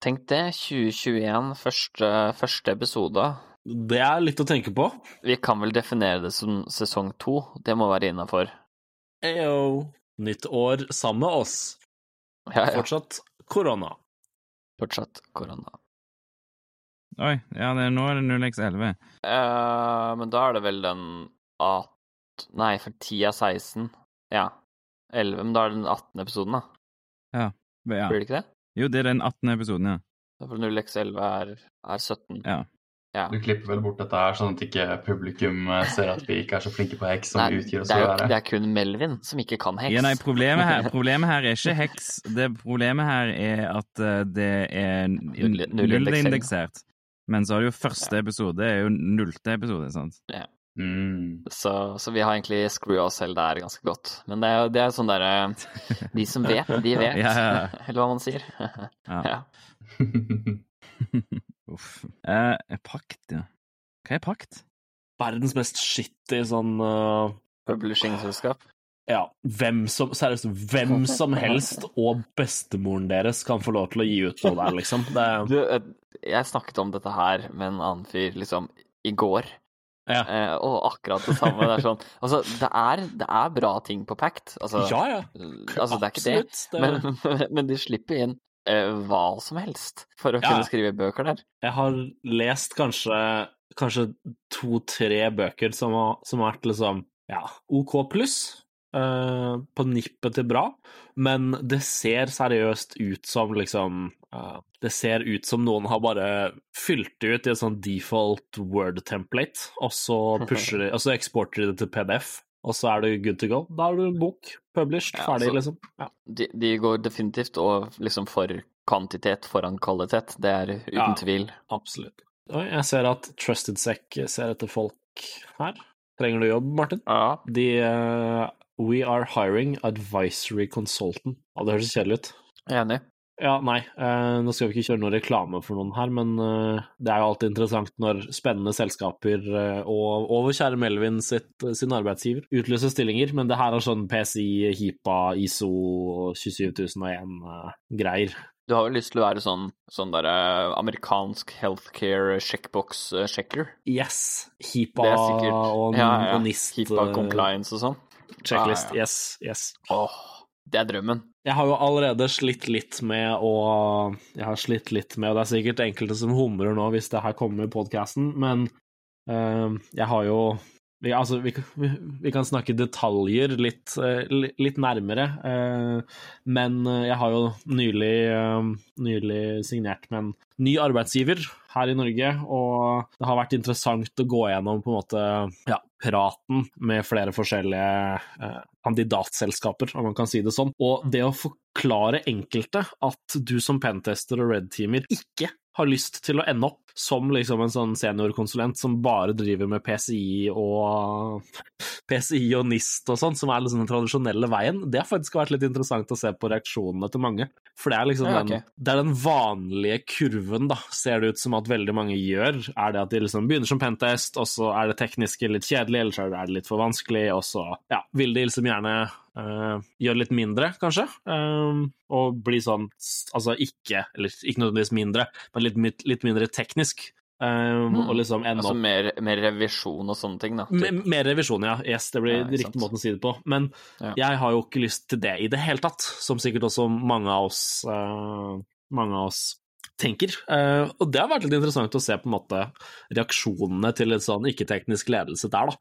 Tenk det, 2021, første, første episode. Det er litt å tenke på. Vi kan vel definere det som sesong to, det må være innafor. Eyo. Nytt år sammen med oss. Ja, ja. Fortsatt korona. Fortsatt korona. Oi, ja, det, nå er det 0x11. Uh, men da er det vel den 18 Nei, for 10 er 16. Ja. 11, men da er det den 18. episoden, da. Ja. Blir det ikke det? Jo, det er den 18. episoden, ja. Det er vel 0x11 er, er 17. Ja. Ja. Du klipper vel bort dette her, sånn at ikke publikum eh, ser at vi ikke er så flinke på heks som Nei, utgir oss for å være. det er kun Melvin som ikke kan heks. Ja, nei, problemet her, problemet her er ikke heks. Det Problemet her er at eh, det er Null- nullindeksering. Men så har du jo første episode, er jo nullte episode, sant? Mm. Så, så vi har egentlig screwa oss selv der ganske godt. Men det er det er sånn derre De som vet, de vet. Ja, ja, ja. Eller hva man sier. Ja. Ja. Uff. Eh, pakt, ja. Hva er pakt? Verdens mest shitty sånn uh, Publishing-selskap. Ja, hvem som Seriøst, hvem som helst og bestemoren deres kan få lov til å gi ut noe der, liksom. Det, Du, eh, jeg snakket om dette her med en annen fyr liksom i går. Ja. Eh, og akkurat det samme. Det er sånn Altså, det er, det er bra ting på Pact. Altså, ja, ja. altså det er ikke. Absolutt. Det, Men, men de slipper inn eh, hva som helst for å Ja. kunne skrive bøker der. Jeg har lest kanskje, kanskje to-tre bøker som har, som har vært liksom ja, OK pluss. eh, på nippet til bra, men det ser seriøst ut som liksom eh, Det ser ut som noen har bare fylt det ut i en sånn default word-template, og så pusher de, og så eksporter de det til PDF, og så er det good to go. Da har du en bok published, Ja, ferdig, altså- liksom. Ja. De, de går definitivt og liksom for kvantitet foran kvalitet. Det er uten Ja. tvil. Absolutt. Oi, jeg ser at Trusted Sec ser etter folk her. Trenger du jobb, Martin? Ja. De uh, We are hiring advisory consultant. Ja, det høres kjedelig ut. Enig. Ja, nei, eh, nå skal vi ikke kjøre noe reklame for noen her, men eh, det er jo alltid interessant når spennende selskaper eh, og, og kjære Melvin sitt, sin arbeidsgiver utlyser stillinger, men det her er sånn PCI, HIPA, ISO 27001-greier. Du har jo lyst til å være sånn, sånn der eh, amerikansk healthcare checkbox-sjekker. yes, HIPA sikkert og, ja, ja. og NIST. HIPA compliance og sånn. Checklist, Ja, ja. yes, yes. Åh, det er drømmen. Jeg har jo allerede slitt litt med å Jeg har slitt litt med, og det er sikkert enkelte som humrer nå hvis det her kommer i podkasten, men uh, jeg har jo vi, altså, vi, vi, kan snakke detaljer litt, eh, litt nærmere, eh, men eh, jeg har jo nylig, eh, nylig signert med en ny arbeidsgiver her i Norge, og det har vært interessant å gå gjennom på en måte ja, praten med flere forskjellige eh, kandidatselskaper, om man kan si det sånn. Og det å forklare enkelte at du som pentester og red-teamer ikke har lyst til å ende opp som liksom en sånn seniorkonsulent som bare driver med PCI og PCI og NIST og sånn, som er liksom den tradisjonelle veien, det har faktisk vært litt interessant å se på reaksjonene til mange. For det er liksom Ja, den, det er den vanlige kurven, da, ser det ut som at veldig mange gjør, er det at de liksom begynner som pentest, og så er det tekniske litt kjedelig, eller så er det litt for vanskelig, og så ja, vil de liksom gjerne Uh, gjøre litt mindre, kanskje, Uh, og bli sånn, altså ikke, eller ikke nødvendigvis mindre, men litt, litt mindre teknisk, eh, og liksom enda Altså mer, mer revisjon og sånne ting, da. mer revisjon, ja. Yes, det blir Ja, riktig sant. måte å si det på. Men Ja. jeg har jo ikke lyst til det i det hele tatt, som sikkert også mange av oss, uh, mange av oss tenker. Uh, og det har vært litt interessant å se på en måte reaksjonene til en sånn ikke-teknisk ledelse der, da.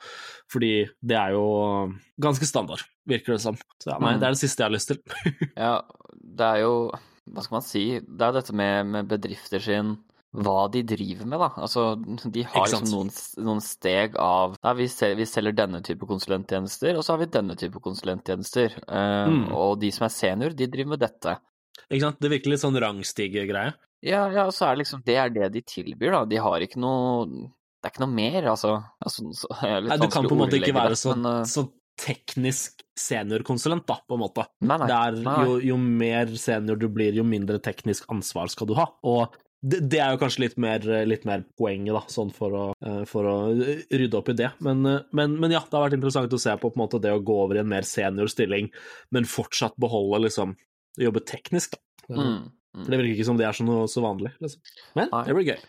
Fordi det er jo ganske standard, virker det som. Så ja, nei, Mm. det er det siste jeg har lyst til. Ja, det er jo Hva skal man si? Det er dette med, med bedrifter sin hva de driver med, da. Altså, de har liksom noen, noen steg av ja, vi, sel, vi selger denne type konsulenttjenester, og så har vi denne type konsulenttjenester. Eh, Mm. Og de som er senior, de driver med dette. Ikke sant? Det virker litt sånn rangstige-greie. Ja, ja, så er det liksom Det er det de tilbyr, da. De har ikke noe Det er ikke noe mer, altså. altså så, Nei, du kan på en måte ikke være det, så, men, eh, så teknisk seniorkonsulent, da, på en måte. Nei, nei. Det nei. jo, jo mer senior du blir, jo mindre teknisk ansvar skal du ha. Og det, det er jo kanskje litt mer, litt mer poenget, da, sånn for å, eh, for å rydde opp i det. Men, eh, men, men ja, det har vært interessant å se på, på en måte det å gå over i en mer senior stilling, men fortsatt beholde liksom Jobbe teknisk, da. Mm. mm. det virker ikke som det er så, noe, så vanlig, liksom. Men Nei. det blir gøy.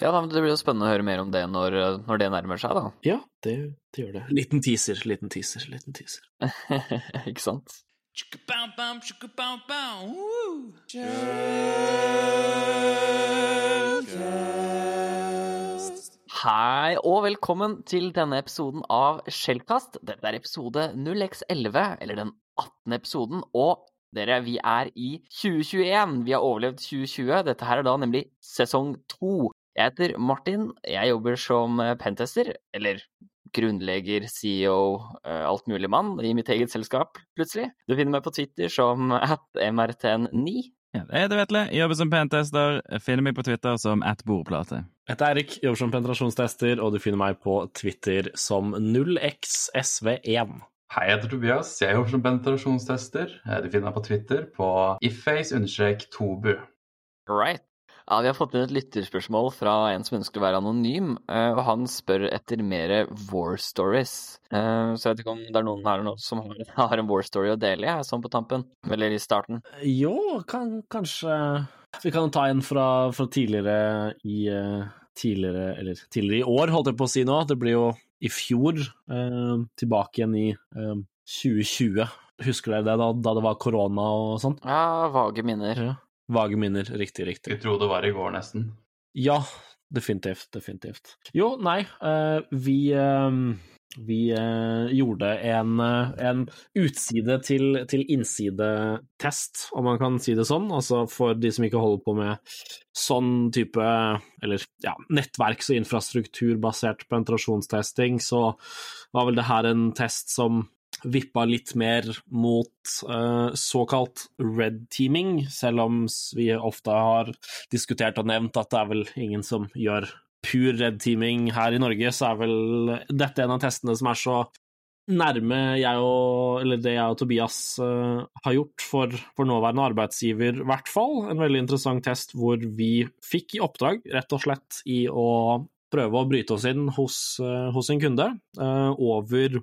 Ja, da, men Det blir jo spennende å høre mer om det når, når det nærmer seg, da. Ja, det, det gjør det. Liten teaser, liten teaser, liten teaser. Ikke sant? Hei og velkommen til denne episoden av Skjellkast. Dette er episode 0x11, eller den 18. episoden. Og dere, vi er i 2021. Vi har overlevd 2020. Dette her er da nemlig sesong to. Jeg heter Martin. Jeg jobber som eh, pentester, eller grunnlegger, CEO, eh, alt mulig mann i mitt eget selskap, plutselig. Du finner meg på Twitter som at mrtn9. Ja, jeg heter Vetle, jobber som pentester. Finner meg på Twitter som at bordplate. Jeg heter Eirik, jobber som penetrasjonstester, og du finner meg på Twitter som 0xsv1. Hei, jeg heter Tobias. Jeg jobber som penetrasjonstester. Eh, Du finner meg på Twitter på ifface-tobu. Right. Ja, Vi har fått inn et lytterspørsmål fra en som ønsker å være anonym, eh, og han spør etter mer war stories. Eh, Så jeg vet ikke om det er noen her nå som har, en war story å dele, jeg, sånn på tampen. Eller i starten. Jo, kan, kanskje Vi kan ta en fra, fra tidligere i eh, Tidligere, eller tidligere i år, holdt jeg på å si nå. Det blir jo i fjor, eh, tilbake igjen i eh, 2020. Husker dere det, da, da det var korona og sånn? Ja, vage minner. Ja. Vage minner, riktig, riktig. Skulle tro det var i går, nesten. Ja, definitivt, definitivt. Jo, nei, eh, vi eh, vi eh, gjorde en, en utside til, til innsidetest, om man kan si det sånn. Altså for de som ikke holder på med sånn type eller ja, nettverks- og infrastrukturbasert penetrasjonstesting, så var vel det her en test som vippa litt mer mot uh, såkalt red teaming, selv om vi ofte har diskutert og nevnt at det er vel ingen som gjør pur red teaming her i Norge, så er vel dette en av testene som er så nærme jeg og, eller det jeg og Tobias uh, har gjort for, for nåværende arbeidsgiver, i hvert fall. En veldig interessant test hvor vi fikk i oppdrag, rett og slett, i å prøve å bryte oss inn hos, uh, hos en kunde uh, over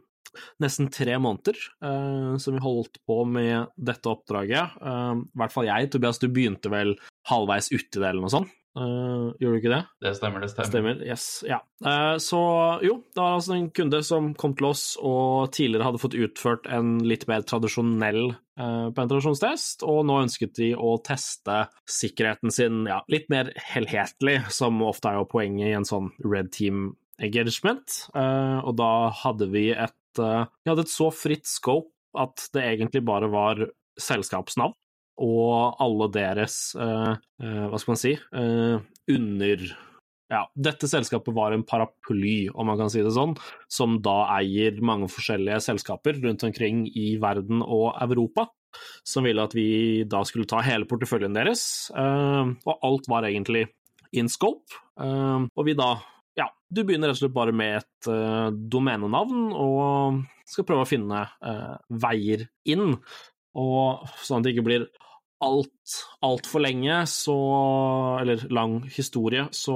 nesten tre måneder eh, som vi holdt på med dette oppdraget. Eh, I hvert fall jeg. Tobias, du begynte vel halvveis uti det, eller noe sånt? Eh, gjorde du ikke det? Det stemmer, det stemmer. Stemmer. Yes. Ja. Eh, Så jo, det var altså en kunde som kom til oss og tidligere hadde fått utført en litt mer tradisjonell eh, penetrasjonstest, og nå ønsket de å teste sikkerheten sin ja, litt mer helhetlig, som ofte er jo poenget i en sånn red team engagement. Eh, og da hadde vi et eh, Vi hadde et så fritt scope at det egentlig bare var selskapsnavn og alle deres eh, Hva skal man si under ja, dette selskapet var en paraply, om man kan si det sånn, som da eier mange forskjellige selskaper rundt omkring i verden og Europa, som ville at vi da skulle ta hele porteføljen deres, og alt var egentlig in scope, og vi da ja, du begynner rett og slett bare med et uh, domenenavn og skal prøve å finne uh, veier inn, og sånn at det ikke blir alt altfor lenge, så Eller lang historie, så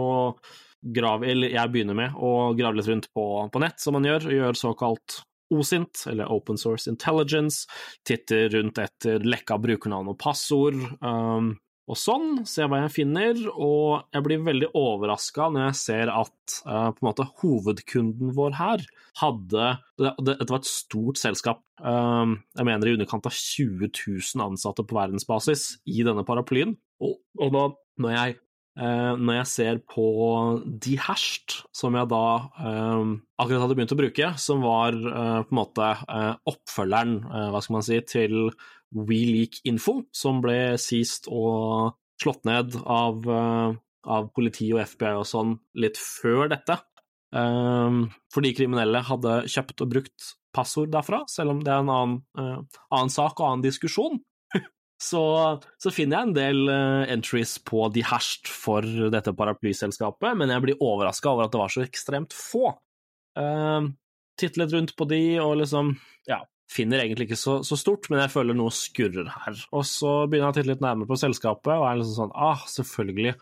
grav, Eller jeg begynner med å grave litt rundt på, på nett, som man gjør, og gjør såkalt OSINT, eller Open Source Intelligence, titter rundt etter lekka brukernavn og passord, um, og sånn, ser hva jeg finner, og jeg blir veldig overraska når jeg ser at uh, på en måte hovedkunden vår her hadde det- det- Dette var et stort selskap, um, jeg mener i underkant av 20 000 ansatte på verdensbasis i denne paraplyen, og, og da, når jeg Eh, når jeg ser på Dehashed, som jeg da akkurat hadde begynt å bruke, som var på en måte oppfølgeren, hva skal man si, til WeLeak-info, som ble seized og slått ned av, eh, av politi og FBI og sånn litt før dette. Eh, fordi kriminelle hadde kjøpt og brukt passord derfra, selv om det er en annen, eh, annen sak og annen diskusjon så, så finner jeg en del eh, entries på de hasht for dette paraplyselskapet, men jeg blir overraska over at det var så ekstremt få. Uh, Titter litt rundt på de og liksom Ja, finner egentlig ikke så, så stort, men jeg føler noe skurrer her. Og så begynner jeg å titte litt nærmere på selskapet, og er liksom sånn Ah, selvfølgelig.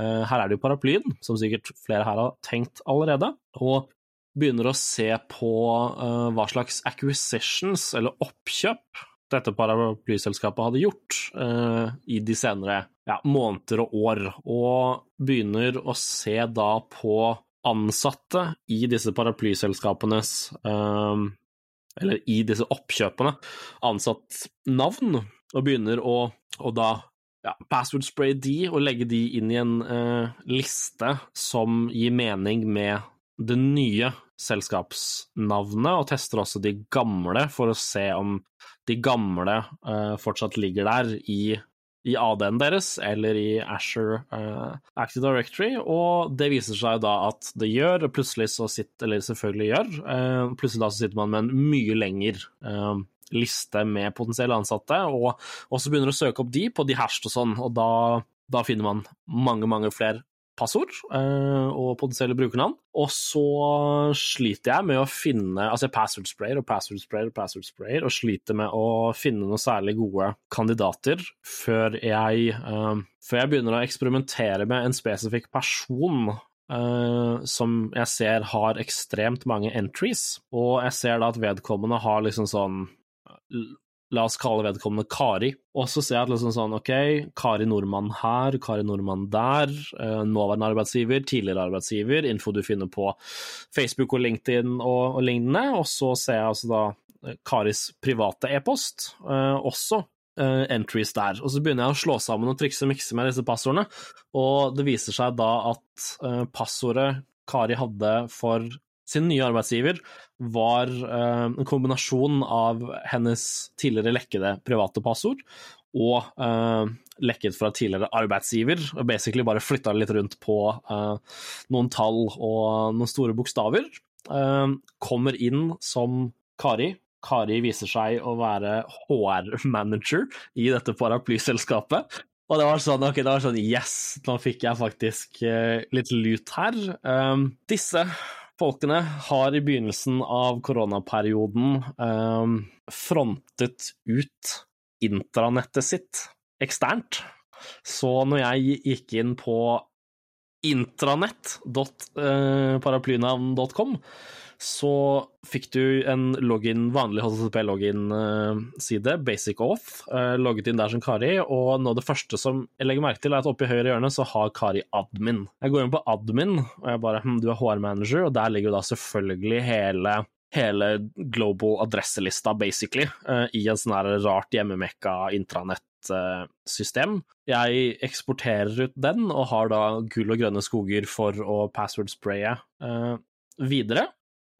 uh, her er det jo paraplyen, som sikkert flere her har tenkt allerede. Og begynner å se på uh, hva slags acquisitions, eller oppkjøp, dette paraplyselskapet hadde gjort uh, i de senere ja, måneder og år, og begynner å se da på ansatte i disse paraplyselskapenes Eller i disse oppkjøpene, ansatt navn, og begynner å, å da ja, password spray de og legge de inn i en eh, liste som gir mening med det nye selskapsnavnet, og tester også de gamle for å se om de gamle eh, fortsatt ligger der i, i AD-en deres eller i Asher uh, Active Directory, og det viser seg da at det gjør, og plutselig så sitter, eller selvfølgelig gjør, uh, plutselig da så sitter man med en mye lengre liste med potensielle ansatte, og så begynner å søke opp de på de hasht og sånn, og da, da finner man mange, mange flere passord uh, og potensielle brukernavn. Og så sliter jeg med å finne altså password sprayer og password sprayer og password sprayer, og sliter med å finne noen særlig gode kandidater før jeg, uh, før jeg begynner å eksperimentere med en spesifikk person Uh, som jeg ser har ekstremt mange entries, og jeg ser da at vedkommende har liksom sånn La oss kalle vedkommende Kari. Og så ser jeg at liksom sånn, ok, Kari Nordmann her, Kari Nordmann der, eh, nåværende arbeidsgiver, tidligere arbeidsgiver, info du finner på Facebook og LinkedIn og, og lignende. Og så ser jeg altså da eh, Karis private e-post, eh, også entries der. Og så begynner jeg å slå sammen og trikse og mikse med disse passordene, og det viser seg da at passordet Kari hadde for sin nye arbeidsgiver var eh, en kombinasjon av hennes tidligere lekkede private passord og uh, lekket fra tidligere arbeidsgiver, og basically bare flytta litt rundt på uh, noen tall og noen store bokstaver. Uh, kommer inn som Kari. Kari viser seg å være HR-manager i dette paraplyselskapet. Og det var sånn, ok, det var sånn yes, nå fikk jeg faktisk litt lut her. disse Folkene har i begynnelsen av koronaperioden eh, frontet ut intranettet sitt eksternt. Så når jeg gikk inn på intranett.paraplynavn.com, så fikk du en login, vanlig HTTP-login-side, basic auth, eh, logget inn der som Kari, og nå det første som jeg legger merke til, er at oppe i høyre hjørne så har Kari admin. Jeg går inn på admin, og jeg bare hm, du er HR-manager, og der ligger jo da selvfølgelig hele hele global adresselista, basically, uh, i en sånn her rart hjemmemekka intranett-system. Jeg eksporterer ut den, og har da gull og grønne skoger for å password-spraye videre.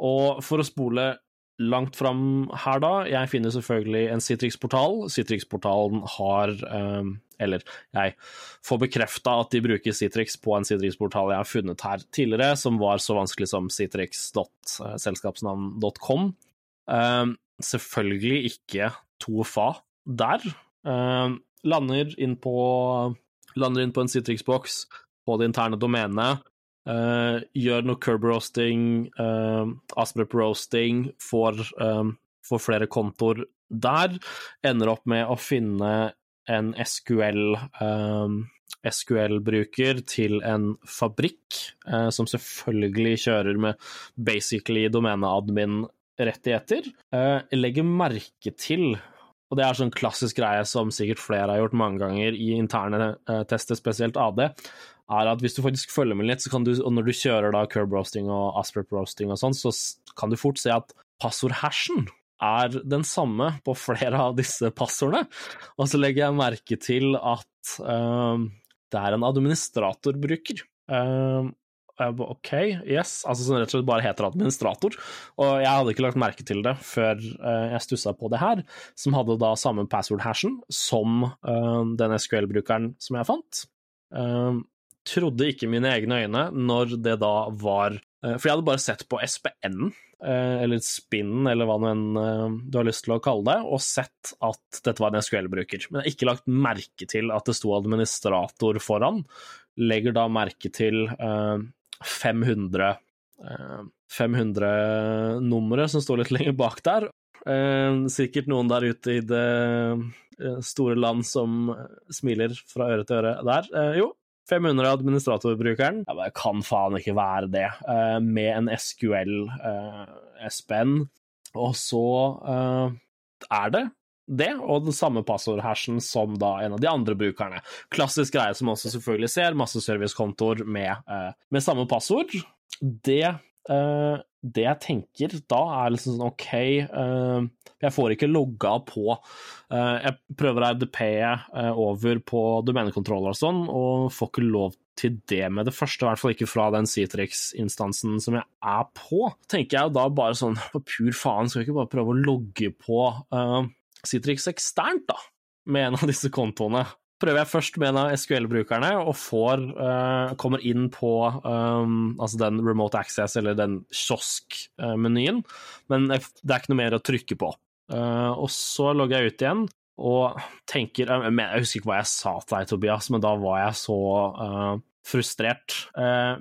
Og for å spole langt fram her, da, jeg finner selvfølgelig en Citrix-portal. Citrix-portalen har um, Eller jeg får bekrefta at de bruker Citrix på en Citrix-portal jeg har funnet her tidligere, som var så vanskelig som citrix.selskapsnavn.com. Um, selvfølgelig ikke 2FA der. Um, lander inn på Lander inn på en Citrix-boks på det interne domenet. Uh, gjør noe curb roasting, uh, Asprep roasting, får, um, får, flere kontoer der. Ender opp med å finne en SQL um, SQL-bruker til en fabrikk, uh, som selvfølgelig kjører med basically domeneadmin-rettigheter. Uh, legger merke til og det er sånn klassisk greie som sikkert flere har gjort mange ganger i interne tester, spesielt AD, er at hvis du faktisk følger med litt, så kan du, og når du kjører da curb roasting og asprep roasting og sånn, så kan du fort se at passordhashen er den samme på flere av disse passordene. Og så legger jeg merke til at uh, det er en administratorbruker. Uh, OK, yes. Altså som rett og slett bare heter administrator. Og jeg hadde ikke lagt merke til det før uh, jeg stussa på det her, som hadde da samme password-hashen som uh, den SQL-brukeren som jeg fant. Trodde ikke mine egne øyne når det da var eh, For jeg hadde bare sett på SPN-en, eller Spinnen, eller hva nå enn eh, du har lyst til å kalle det, og sett at dette var en SQL-bruker. Men jeg har ikke lagt merke til at det sto administrator foran. Legger da merke til 500 500 numre som står litt lenger bak der. sikkert noen der ute i det store land som smiler fra øre til øre der. jo, 500 administratorbrukeren. Ja, det kan faen ikke være det. Uh, med en SQL uh, eh, SPN. Og så uh, er det det, og den samme passordhashen som da en av de andre brukerne. Klassisk greie som også selvfølgelig ser, masse servicekontoer med, med samme passord. Det uh, det jeg tenker da, er liksom sånn OK uh, Jeg får ikke logga på uh, Jeg prøver RDP-e uh, over på domenekontroller og sånn, og får ikke lov til det med det første, i hvert fall ikke fra den Citrix-instansen som jeg er på. Tenker jeg da bare sånn på pur faen, skal jeg ikke bare prøve å logge på Citrix eksternt, da, med en av disse kontoene? Prøver jeg først med en av SQL-brukerne og får, uh, kommer inn på um, altså den remote access eller den kiosk-menyen, men det er ikke noe mer å trykke på. Uh, og så logger jeg ut igjen og tenker Jeg husker ikke hva jeg sa til deg, Tobias, men da var jeg så uh, frustrert.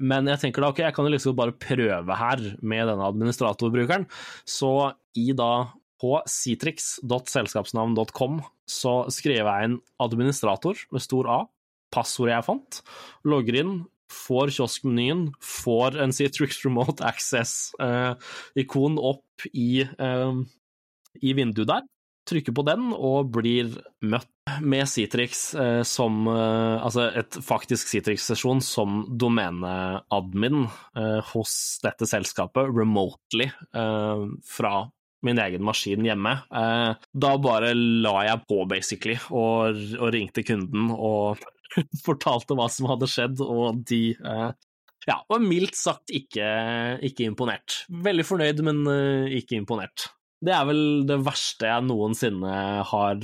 Men jeg tenker da ok, jeg kan jo liksom bare prøve her med denne administratorbrukeren. Så i da på citrix.selskapsnavn.com så skrev jeg inn administrator med stor A, passordet jeg fant, logger inn, får kioskmenyen, får en Citrix Remote Access-ikon eh, opp i, eh, i, vinduet der, trykker på den og blir møtt med Citrix eh, som eh, Altså et faktisk Citrix-sesjon som domeneadmin eh, hos dette selskapet remotely eh, fra min egen maskin hjemme. Eh, da bare la jeg på, basically, og, og ringte kunden og fortalte hva som hadde skjedd, og de eh, ja, var mildt sagt ikke, ikke, imponert. Veldig fornøyd, men uh, ikke imponert. Det er vel det verste jeg noensinne har,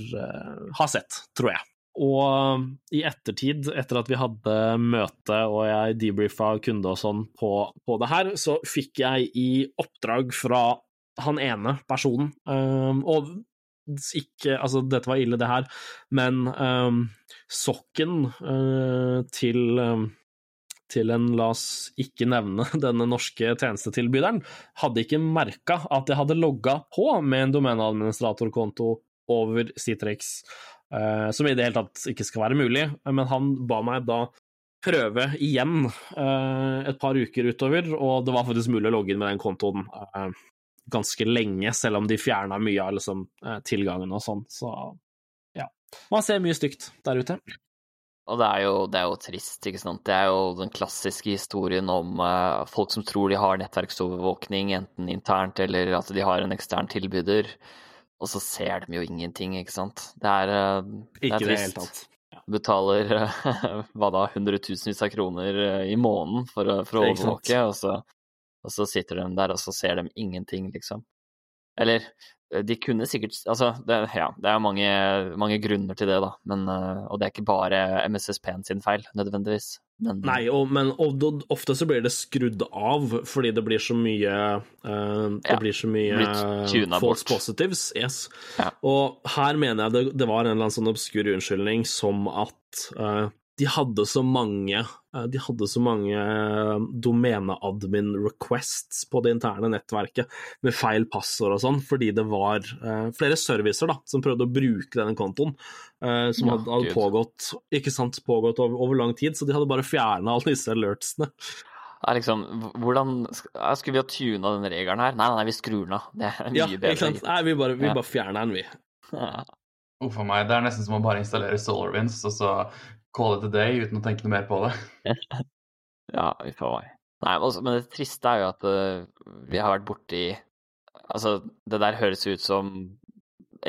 har, sett, tror jeg. Og i ettertid, etter at vi hadde møte og jeg debrifa kunde og sånn på, på det her, så fikk jeg i oppdrag fra han ene personen. Um, og ikke Altså, dette var ille, det her, men um, sokken uh, til um, til en, la oss ikke nevne denne norske tjenestetilbyderen, hadde ikke merka at jeg hadde logga på med en domeneadministratorkonto over Citrix, uh, som i det hele tatt ikke skal være mulig, men han ba meg da prøve igjen uh, et par uker utover, og det var faktisk mulig å logge inn med den kontoen. Uh, ganske lenge, selv om de fjerna mye av liksom, eh, tilgangen og sånn. Så ja. Man ser mye stygt der ute. Og det er, jo, det er, jo, trist, ikke sant. Det er jo den klassiske historien om uh, folk som tror de har nettverksovervåkning, enten internt eller at de har en ekstern tilbyder, og så ser de jo ingenting, ikke sant. Det er, uh, det er trist. det. Betaler uh, hva da, hundretusenvis av kroner i måneden for, for å overvåke, og så og så sitter de der, og så ser de ingenting, liksom. Eller eh, de kunne sikkert Altså, det, ja, det er mange, mange, grunner til det, da. Men, eh, og det er ikke bare MSSP-en sin feil, nødvendigvis. Men, Nei, og, men og, ofte så blir det skrudd av fordi det blir så mye uh, Det ja, blir så mye false bort. positives. Yes. Ja. Og her mener jeg det, det, var en eller annen sånn obskur unnskyldning som at uh, de hadde så mange eh, de hadde så mange eh, domeneadmin requests på det interne nettverket med feil passord og sånn, fordi det var uh, flere servicer da, som prøvde å bruke denne kontoen, uh, som ja, hadde, hadde pågått, ikke sant, pågått over, over, lang tid, så de hadde bare fjerna alle disse alertsene. Ja, liksom, hvordan Skulle vi ha tuna den regelen her? Nei, nei, vi skrur den av. Det er mye ja, bedre. Ikke sant? Nei, vi bare, vi ja. bare fjerner den, vi. Uff a meg, det er nesten som å bare installere SolarWinds, og så call it a day uten å tenke noe mer på det. ja, vi får meg. Nei, også, men det triste er jo at uh, vi har vært borti Altså, det der høres ut som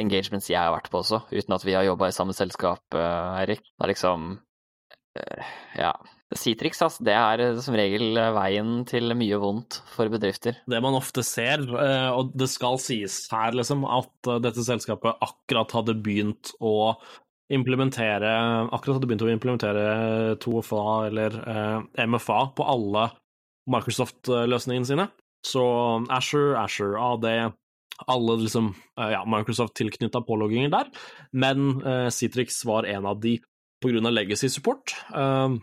engagements jeg har vært på også, uten at vi har jobba i samme selskap, uh, Eirik. Det er liksom uh, Ja. Citrix, altså, det er som regel veien til mye vondt for bedrifter. Det man ofte ser, og det skal sies her, liksom, at dette selskapet akkurat hadde begynt å implementere Akkurat hadde begynt å implementere 2FA eller eh, MFA på alle Microsoft-løsningene sine. Så Asher, Asher, AD, alle liksom eh, ja, Microsoft-tilknytta pålogginger der. Men eh, Citrix var en av de på grunn av legacy support eh,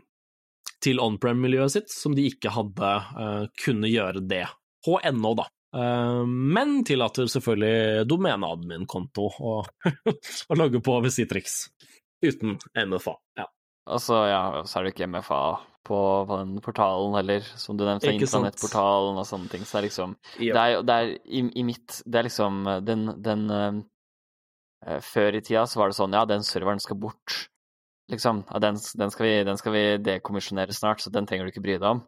til on-prem-miljøet sitt, som de ikke hadde eh, kunne gjøre det på ennå, da. Eh, men tillater selvfølgelig domeneadmin-konto å, å logge på ved Citrix uten MFA. Ja. Altså, ja, så er det ikke MFA på, på den portalen heller, som du nevnte, internettportalen og sånne ting. Så det er liksom ja. Det er, det er i, i, mitt Det er liksom den, den uh, Før i tida så var det sånn ja, den serveren skal bort, liksom. Ja, den, den, skal vi, den skal vi dekommisjonere snart, så den trenger du ikke bry deg om.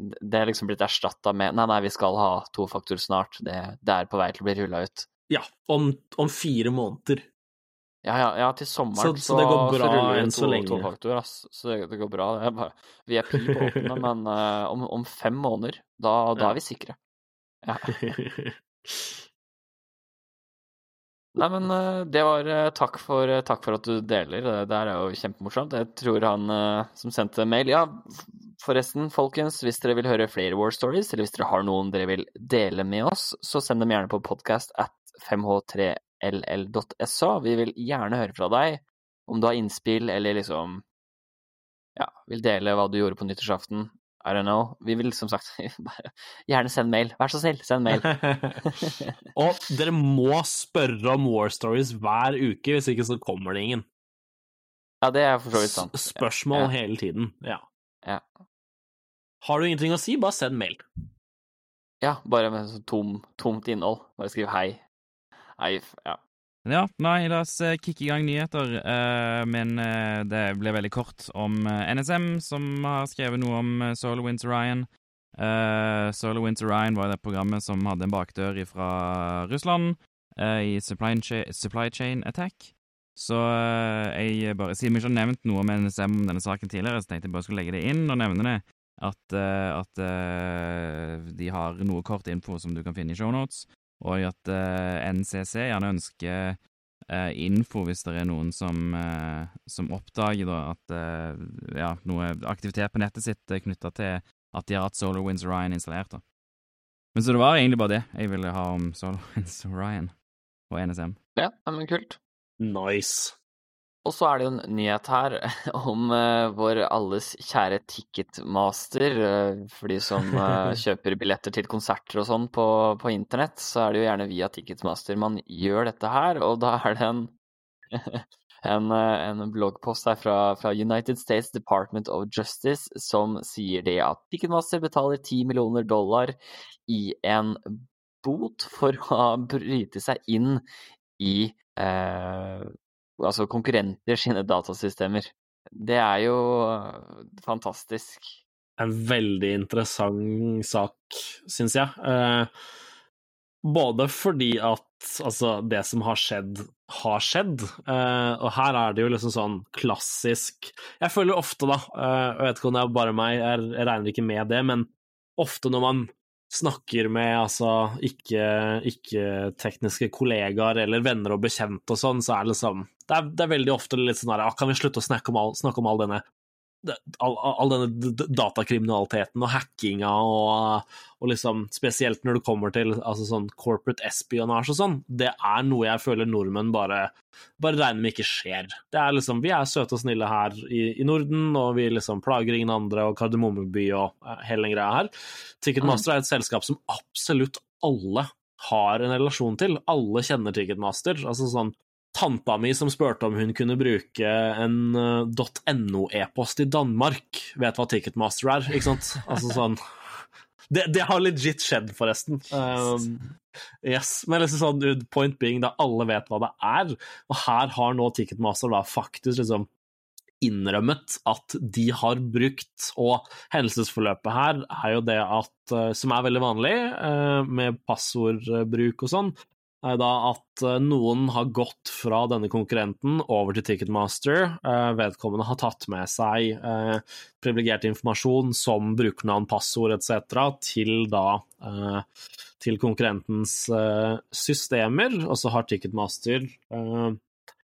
Det er liksom blitt erstatta med nei, nei, vi skal ha tofaktor snart, det, det er på vei til å bli rulla ut. Ja, om, om fire måneder. Ja, ja, ja, til sommeren Så- så det går bra vi enn så lenge. tofaktor, ass. Så det, det går bra. Det bare, vi er pi på åpne, men uh, om, om fem måneder, da, da Ja. er vi sikre. Ja. Nei, men eh, det var eh, takk for, eh, takk for at du deler. Det der er jo kjempemorsomt. Jeg tror han som sendte mail Ja, forresten, folkens, hvis dere vil høre flere War Stories, eller hvis dere har noen dere vil dele med oss, så send dem gjerne på podcast at 5h3ll.sa. Vi vil gjerne høre fra deg om du har innspill, eller liksom Ja, vil dele hva du gjorde på nyttårsaften. I don't know. Vi vil som sagt bare gjerne send mail. Vær så snill, send mail. Og dere må spørre om War Stories hver uke, hvis ikke så kommer det ingen. Ja, det er for så vidt sant. S- Spørsmål Ja. hele tiden. Ja. Ja. Har du ingenting å si, bare send mail. Ja, bare med sånn tom, tomt innhold. Bare skriv hei. Hei, ja. Ja, nei, la oss eh, kicke i gang nyheter. eh, men eh, det ble veldig kort om NSM, som har skrevet noe om Solar Winter Ryan. Solar Winter Ryan var det programmet som hadde en bakdør fra Russland i supply, cha supply Chain Attack. Så jeg bare, siden vi ikke har nevnt noe om NSM om denne saken tidligere, så tenkte jeg bare skulle legge det inn og nevne det. At, at de har noe kort info som du kan finne i shownotes og at eh, NCC gjerne ønsker eh, info hvis det er noen som, eh, som oppdager da, at ja, noe aktivitet på nettet sitt er knytta til at de har hatt SolarWinds Orion installert. da. Men så det var egentlig bare det jeg ville ha om SolarWinds Orion og NSM. ja, ja, men kult. Nice. Og så er det jo en nyhet her om uh, vår alles kjære Ticketmaster. Uh, for de som uh, kjøper billetter til konserter og sånn på, på internett, så er det jo gjerne via Ticketmaster man gjør dette her, og da er det en en, en bloggpost her fra, fra United States Department of Justice som sier det at Ticketmaster betaler 10 millioner dollar i en bot for å bryte seg inn i eh, altså konkurrenter sine datasystemer. Det er jo fantastisk. En veldig interessant sak, syns jeg. Eh, både fordi at altså, det som har skjedd, har skjedd. Eh, og her er det jo liksom sånn klassisk Jeg føler ofte, da, eh, jeg vet ikke om det er bare meg, jeg, regner ikke med det, men ofte når man snakker med altså ikke-tekniske kollegaer eller venner og bekjente og sånn, så er det liksom Det er, det er veldig ofte litt sånn her ah, Kan vi slutte å snakke om all, snakke om all denne all, all denne datakriminaliteten og hackinga og, og liksom Spesielt når det kommer til altså sånn corporate espionage og sånn. Det er noe jeg føler nordmenn bare, bare regner med ikke skjer. Det er liksom, Vi er søte og snille her i, i Norden, og vi liksom plager ingen andre, og Kardemommeby og eh, hele den greia her. Ticketmaster er et selskap som absolutt alle har en relasjon til. Alle kjenner Ticketmaster. altså sånn Tanta mi som spurte om hun kunne bruke en eh, .no-e-post i Danmark, vet hva Ticketmaster er, ikke sant? Altså sånn Det, det har legit skjedd, forresten. Um, yes, Men liksom sånn, point being, da alle vet hva det er, og her har nå Ticketmaster da faktisk liksom innrømmet at de har brukt, og hendelsesforløpet her er jo det at, eh, som er veldig vanlig eh, med passordbruk og sånn, er da at eh, noen har gått fra denne konkurrenten over til Ticketmaster. Eh, Vedkommende har tatt med seg eh, privilegert informasjon som brukernavn, passord etc. til da til konkurrentens systemer, og så har Ticketmaster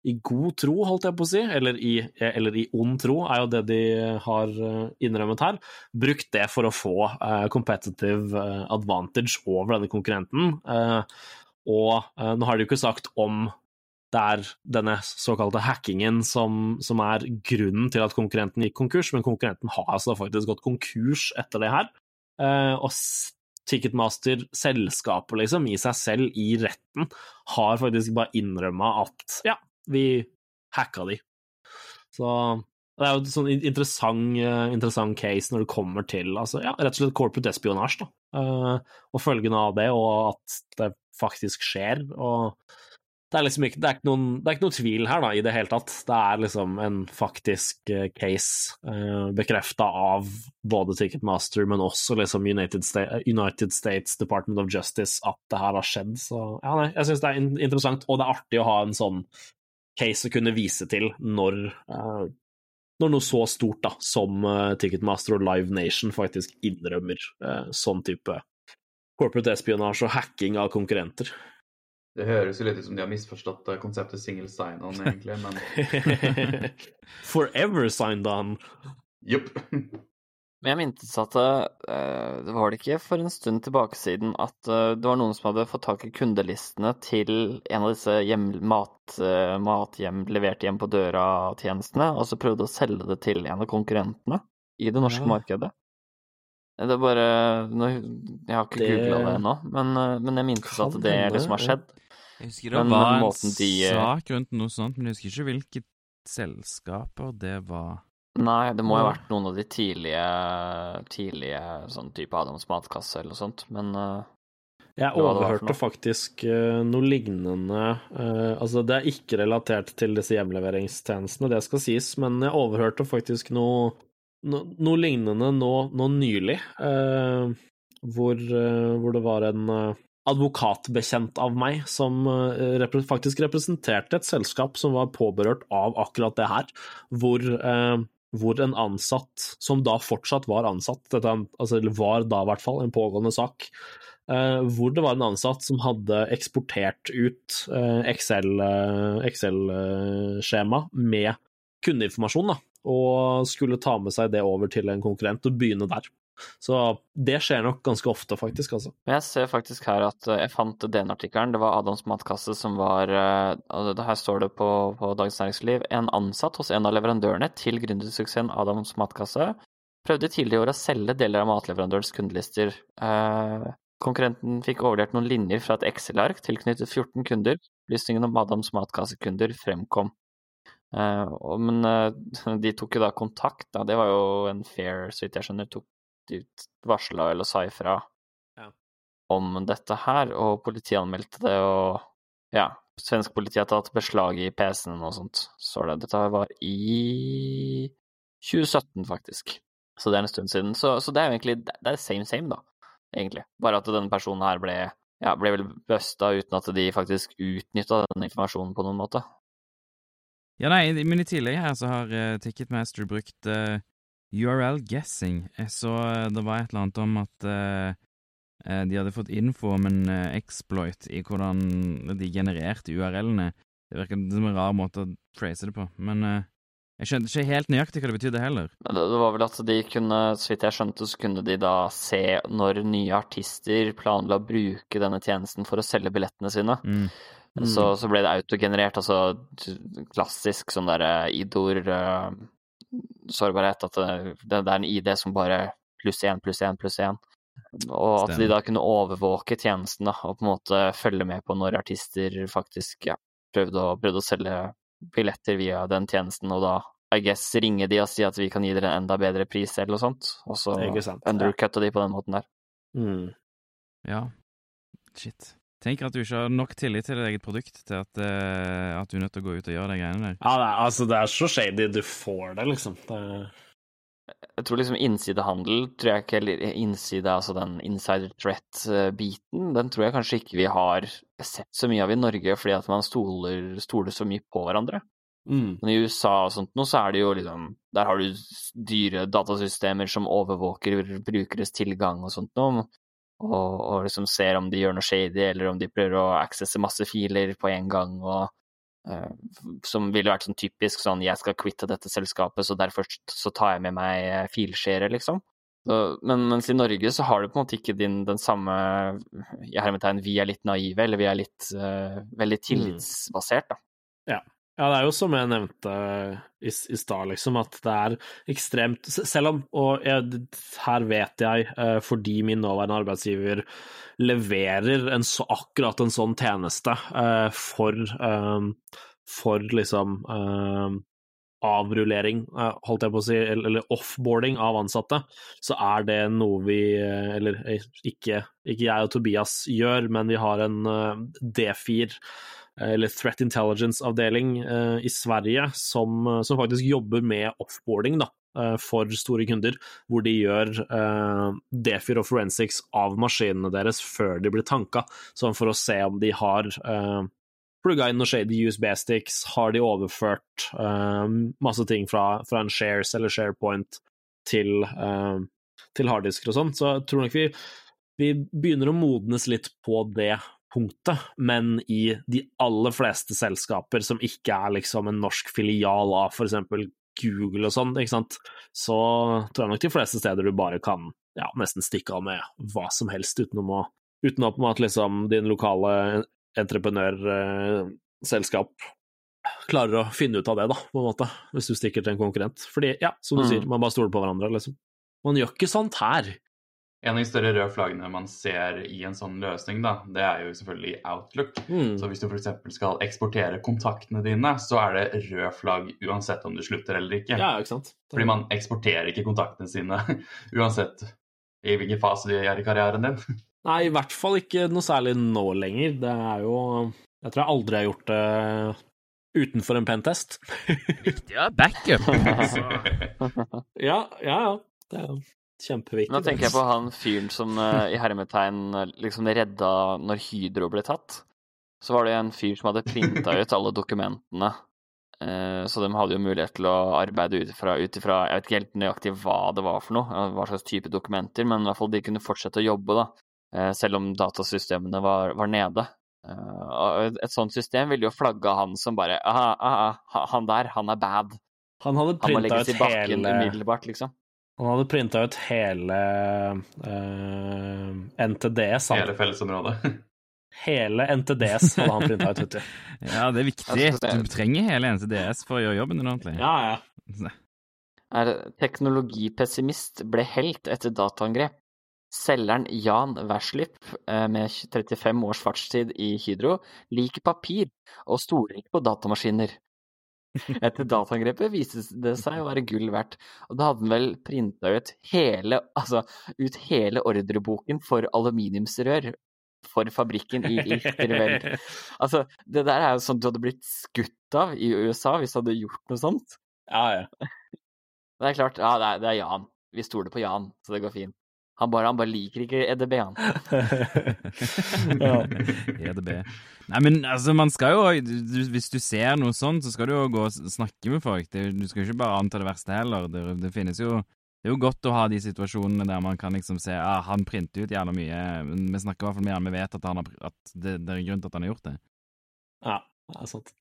i god tro, holdt jeg på å si, eller i, eller i ond tro, er jo det de har innrømmet her, brukt det for å få competitive advantage over denne konkurrenten. Og eh, nå har de jo ikke sagt om det er denne såkalte hackingen som, som er grunnen til at konkurrenten gikk konkurs, men konkurrenten har altså faktisk gått konkurs etter det her. Eh, og Ticketmaster, selskapet liksom, i seg selv, i retten, har faktisk bare innrømma at ja, vi hacka de. Så det er jo en sånn interessant, eh, interessant case når det kommer til altså, ja, rett og slett corporate espionage, da. Uh, og følgene av det, og at det faktisk skjer. Og det er liksom ikke, det er ikke, noen, det er ikke noen tvil her da, i det hele tatt. Det er liksom en faktisk uh, case uh, bekrefta av både Ticketmaster, men også liksom United, Sta United, States Department of Justice at det her har skjedd. Så ja, nei, jeg syns det er interessant, og det er artig å ha en sånn case å kunne vise til når, uh, når noe så stort da, som uh, Ticketmaster og Live Nation faktisk innrømmer uh, sånn type corporate espionage og hacking av konkurrenter. Det høres jo litt ut som de har misforstått konseptet single sign-on, egentlig, men Forever signed on. Jupp. Men jeg mintes at uh, det var det ikke for en stund tilbake siden at uh, det var noen som hadde fått tak i kundelistene til en av disse hjem, mat, mathjem levert hjem på døra-tjenestene, og så prøvde å selge det til en av konkurrentene i det norske Ja. markedet. Det er bare nå, Jeg har ikke Det googla det ennå, men, men jeg mintes kan at det hende, liksom har skjedd. Jeg husker det Men- var en de, eh, sak rundt noe sånt, men jeg husker ikke hvilke selskaper det var. Nei, det må jo ha vært noen av de tidlige, tidlige sånn type Adams matkasse eller noe sånt, men uh, Jeg overhørte faktisk eh, noe lignende eh, Altså, det er ikke relatert til disse hjemleveringstjenestene, det skal sies, men jeg overhørte faktisk noe, no, noe lignende nå, nå nylig, eh, hvor, eh, hvor det var en eh, advokatbekjent av meg som eh, repre faktisk representerte et selskap som var påberørt av akkurat det her, hvor eh, hvor en ansatt, som da fortsatt var ansatt, dette, altså, eller var da i hvert fall en pågående sak, eh, hvor det var en ansatt som hadde eksportert ut eh, Excel, eh, Excel-skjema med kundeinformasjon, da, og skulle ta med seg det over til en konkurrent og begynne der. Så det skjer nok ganske ofte, faktisk, altså. Jeg ser faktisk her at eh, jeg fant den artikkelen. Det var Adams matkasse som var eh, Her står det på, på Dagens Næringsliv en ansatt hos en av leverandørene til gründersuksessen Adams matkasse prøvde tidligere i år å selge deler av matleverandørens kundelister. Eh, konkurrenten fikk overlevert noen linjer fra et Excel-ark tilknyttet 14 kunder. Opplysningene om Adams matkassekunder fremkom. Men de tok jo da kontakt, da. Det var jo en fair, så vidt jeg skjønner, tok de varsla eller sa ifra Ja. om dette her, og politiet anmeldte det, og ja, svensk politi har tatt beslag i PC-en og sånt, står det. Dette var i 2017, faktisk. Så det er en stund siden. Så, så det er jo egentlig det er same same, da, egentlig. Bare at denne personen her ble, ja, ble vel busta uten at de faktisk utnytta den informasjonen på noen måte. Ja, nei, men i tillegg her så har uh, Ticketmaster brukt eh, URL guessing. Jeg så eh, det var et eller annet om at eh, eh, de hadde fått info om en exploit i hvordan de genererte URL-ene. Det virker som en rar måte å phrase det på, men uh, jeg skjønte ikke helt nøyaktig hva det betydde heller. Det, det var vel at de kunne, så vidt jeg skjønte, så kunne de da se når nye artister planla å bruke denne tjenesten for å selge billettene sine. Mm. Så, så ble det autogenerert, altså klassisk sånn derre IDOR eh, sårbarhet, at det, det er en ID som bare pluss én, pluss én, pluss én. Og at de da kunne overvåke tjenesten da, og på en måte følge med på når artister faktisk ja, prøvde, å, prøvde å selge billetter via den tjenesten, og da I guess ringe de og si at vi kan gi dere en enda bedre pris eller noe sånt, og så Ikke ja. de på den måten der. Mm. Ja, shit. Tenker at du ikke har nok tillit til ditt eget produkt til at, uh, at du er nødt til å gå ut og gjøre de greiene der. Ja, det er, altså, det er så shady du får det, liksom. Det, Jeg tror liksom innsidehandel tror jeg ikke, eller innside, altså den insider threat-biten, den tror jeg kanskje ikke vi har sett så mye av i Norge, fordi at man stoler, stoler så mye på hverandre. mm. Men i USA og sånt nå, så er det jo liksom Der har du dyre datasystemer som overvåker brukeres tilgang og sånt noe, og, og liksom ser om de gjør noe shady, eller om de prøver å accesse masse filer på en gang, og eh, som ville vært sånn typisk sånn jeg skal quitte dette selskapet, så derfor så tar jeg med meg eh, filskjere, liksom. Så, men mens i Norge så har du på en måte ikke din, den samme i hermetegn vi er litt naive, eller vi er litt uh, veldig tillitsbasert, da. Ja, det er jo som jeg nevnte i, i stad, liksom, at det er ekstremt Selv om, og jeg, her vet jeg, eh, fordi min nåværende arbeidsgiver leverer en så, akkurat en sånn tjeneste eh, for, eh, for liksom eh, avrullering, eh, holdt jeg på å si, eller, offboarding av ansatte, så er det noe vi eh, Eller eh, ikke, ikke jeg og Tobias gjør, men vi har en eh, D4 eller Threat Intelligence-avdeling i Sverige som, som, faktisk jobber med offboarding da, for store kunder, hvor de gjør uh, Defir og forensics av maskinene deres før de blir tanka, sånn for å se om de har uh, plugga inn noen shady USB-sticks, har de overført uh, masse ting fra, fra, en Shares eller SharePoint til, uh, til harddisker og sånn. Så jeg tror nok vi, vi begynner å modnes litt på det punktet, men i de aller fleste selskaper som ikke er liksom en norsk filial av eksempel Google og sånn, så tror jeg nok de fleste steder du bare kan ja, nesten stikke av med hva som helst utenom å Utenom at liksom din lokale entreprenørselskap klarer å finne ut av det, da, på en måte, hvis du stikker til en konkurrent. Fordi, ja, som du mm. sier, man bare stoler på hverandre, liksom. Man gjør ikke sånt her. En av de større røde flaggene man ser i en sånn løsning, da, det er jo selvfølgelig Outlook. Mm. Så hvis du f.eks. skal eksportere kontaktene dine, så er det rød flagg uansett om du slutter eller ikke. Ja, ikke sant? Fordi man eksporterer ikke kontaktene sine uansett i hvilken fase de er i karrieren din. Nei, i hvert fall ikke noe særlig nå lenger. Det er jo Jeg tror jeg aldri har gjort det utenfor en pentest. Viktig å ha backup. ja, ja, ja. Det er kjempeviktig. Nå tenker jeg på han fyren som uh, i hermetegn liksom redda når Hydro ble tatt. Så var det en fyr som hadde printa ut alle dokumentene. Uh, så de hadde jo mulighet til å arbeide ut ifra, Jeg vet ikke helt nøyaktig hva det var for noe, hva slags type dokumenter, men i hvert fall de kunne fortsette å jobbe, da. Uh, selv om datasystemene var, var nede. Et sånt system ville jo flagga han som bare aha, aha, han der, han er bad. Han hadde printa ut hele liksom. Han hadde printa ut hele uh, eh, NTDS. Han. Hele fellesområdet. hele NTDS hadde han printa ut, vet du. ja, det er viktig. Du trenger hele NTDS for å gjøre jobben din ordentlig. Ja, ja. Er teknologipessimist ble helt etter dataangrep. Selgeren Jan Werslip, eh, med 35 års fartstid i Hydro, liker papir og stoler ikke på datamaskiner. Etter dataangrepet viste det seg å være gull verdt, og da hadde han vel printa ut hele, altså, ut hele ordreboken for aluminiumsrør for fabrikken i Lichterveld. Altså, det der er jo sånn du hadde blitt skutt av i USA hvis du hadde gjort noe sånt. Ja, ja. Det er klart, ja, det er, det er Jan. Vi stoler på Jan, så det går fint. Han bare, han bare, liker ikke EDB, han. EDB. Nei, men altså, man skal jo du, Hvis du ser noe sånt, så skal du jo gå og snakke med folk. Det, du skal jo ikke bare anta det verste heller. Det, det, finnes jo Det er jo godt å ha de situasjonene der man kan liksom se ah, han printer ut jævla mye. Vi snakker i hvert fall med han, vi vet at, han har, at det, det er grunn til at han har gjort det. Ja, det er sant.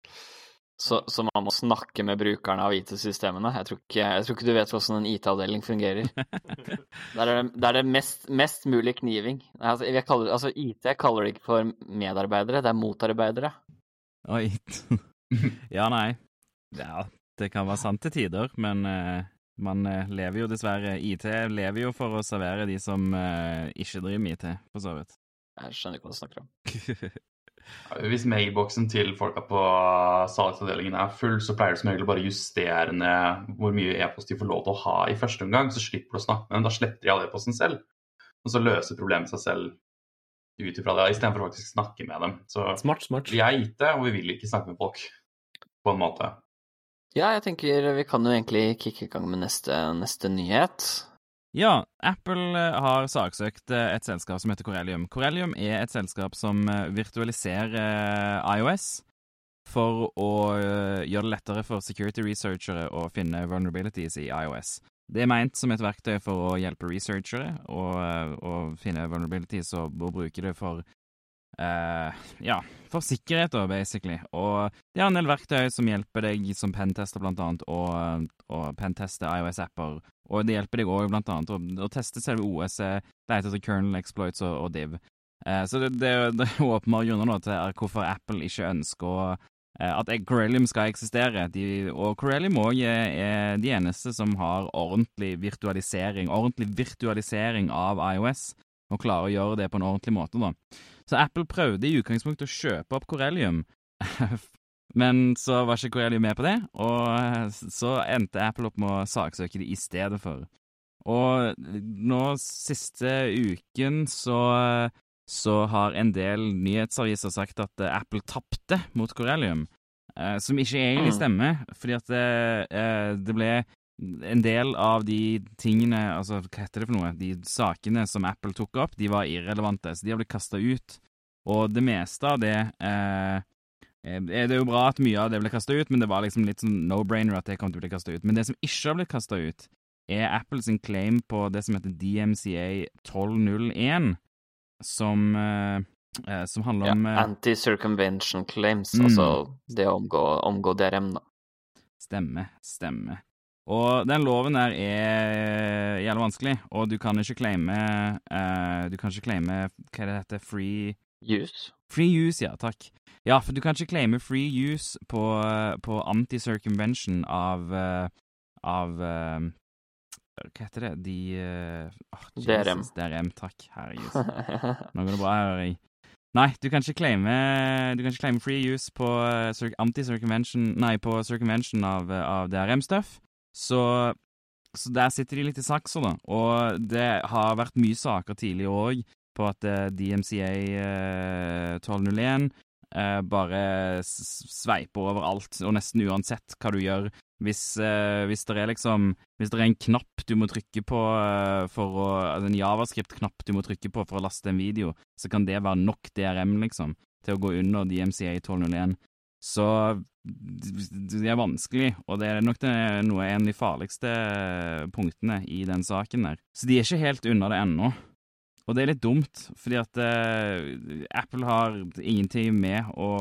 Så, så, man må snakke med brukerne av IT-systemene. Jeg, jeg tror ikke du vet hvordan en IT-avdeling fungerer. Der er det, der er det mest, mest, mulig kniving. Altså, kaller, altså, IT kaller det ikke for medarbeidere, det er motarbeidere. Oi. ja, nei. Ja, det kan være sant til tider, men uh, man uh, lever jo dessverre IT lever jo for å servere de som uh, ikke driver med IT, for så vidt. Jeg skjønner ikke hva du snakker om. Hvis mailboksen til folka på salgsavdelingen er full, så pleier du som regel bare å justere ned hvor mye e-post de får lov til å ha i første omgang, så slipper du å snakke med dem. Da sletter de all e-posten selv, og så løser problemet seg selv ut ifra det, istedenfor faktisk å snakke med dem. Så smart, smart. vi er IT, og vi vil ikke snakke med folk, på en måte. Ja, jeg tenker vi kan jo egentlig kicke i gang med neste, neste nyhet. Ja, Apple eh, har saksøkt eh, et selskap som heter Corellium. Corellium er et selskap som eh, virtualiserer IOS for å gjøre det lettere for security researchere å finne vulnerabilities i IOS. Det er meint som et verktøy for å hjelpe researchere å finne vulnerabilities og bruke det for Uh, ja, for sikkerhet, da, basically. Og de har en del verktøy som hjelper deg som pentester, blant annet, å penteste IOS-apper og det hjelper deg òg blant annet å, å teste selve OS, lete Det heter kernel exploits og, og div. Uh, så det, det, det er åpenbare grunner til hvorfor Apple ikke ønsker å, eh, at Corellium skal eksistere. De, og Corellium òg er, er, de eneste som har ordentlig virtualisering, ordentlig virtualisering av IOS, og klarer å gjøre det på en ordentlig måte. da. Så Apple prøvde i utgangspunktet å kjøpe opp Corellium Men så var ikke Corellium med på det, og eh, så endte Apple opp med å saksøke det i stedet for. Og nå siste uken så så har en del nyhetsaviser sagt at eh, Apple tapte mot Corellium, eh, som ikke egentlig Mm. stemmer, fordi at det, eh, det ble en del av de tingene, altså hva heter det for noe, de sakene som Apple tok opp, de var irrelevante, så de har blitt kasta ut. Og det meste av det eh, eh, Det er jo bra at mye av det ble kasta ut, men det var liksom litt sånn no-brainer at det kom til å bli kasta ut. Men det som ikke har blitt kasta ut, er Apples claim på det som heter DMCA 1201, som, eh, eh, som handler Ja, om eh, Anti-circumvention claims, Mm. altså det å omgå, omgå DRM, da. Stemme, stemme. Og den loven der er jævlig vanskelig, og du kan ikke claime uh, Du kan ikke claime Hva er det heter? Free Use. Free use, ja, takk. Ja, for du kan ikke claime free use på, på anti-circumvention av uh, Av uh, Hva heter det? De eh, åh, DRM. Jesus, DRM, takk. Herregud. Nå går det bra, hører jeg. Nei, du kan ikke claime Du kan ikke claime free use på anti-circumvention Nei, på circumvention av, av DRM-stuff. Så, så der sitter de litt i saksa, da. Og det har vært mye saker tidligere òg på at eh, DMCA eh, 1201 eh, bare s- s- sveiper over alt, og nesten uansett hva du gjør. Hvis, eh, hvis det liksom Hvis det er en knapp du må trykke på eh, for å altså En javascript-knapp du må trykke på for å laste en video, så kan det være nok DRM, liksom, til å gå under DMCA 1201. Så det er vanskelig, og det er nok det, noe en av de farligste punktene i den saken der. Så de er ikke helt unna det ennå. Og det er litt dumt, fordi at eh, Apple har ingenting med å,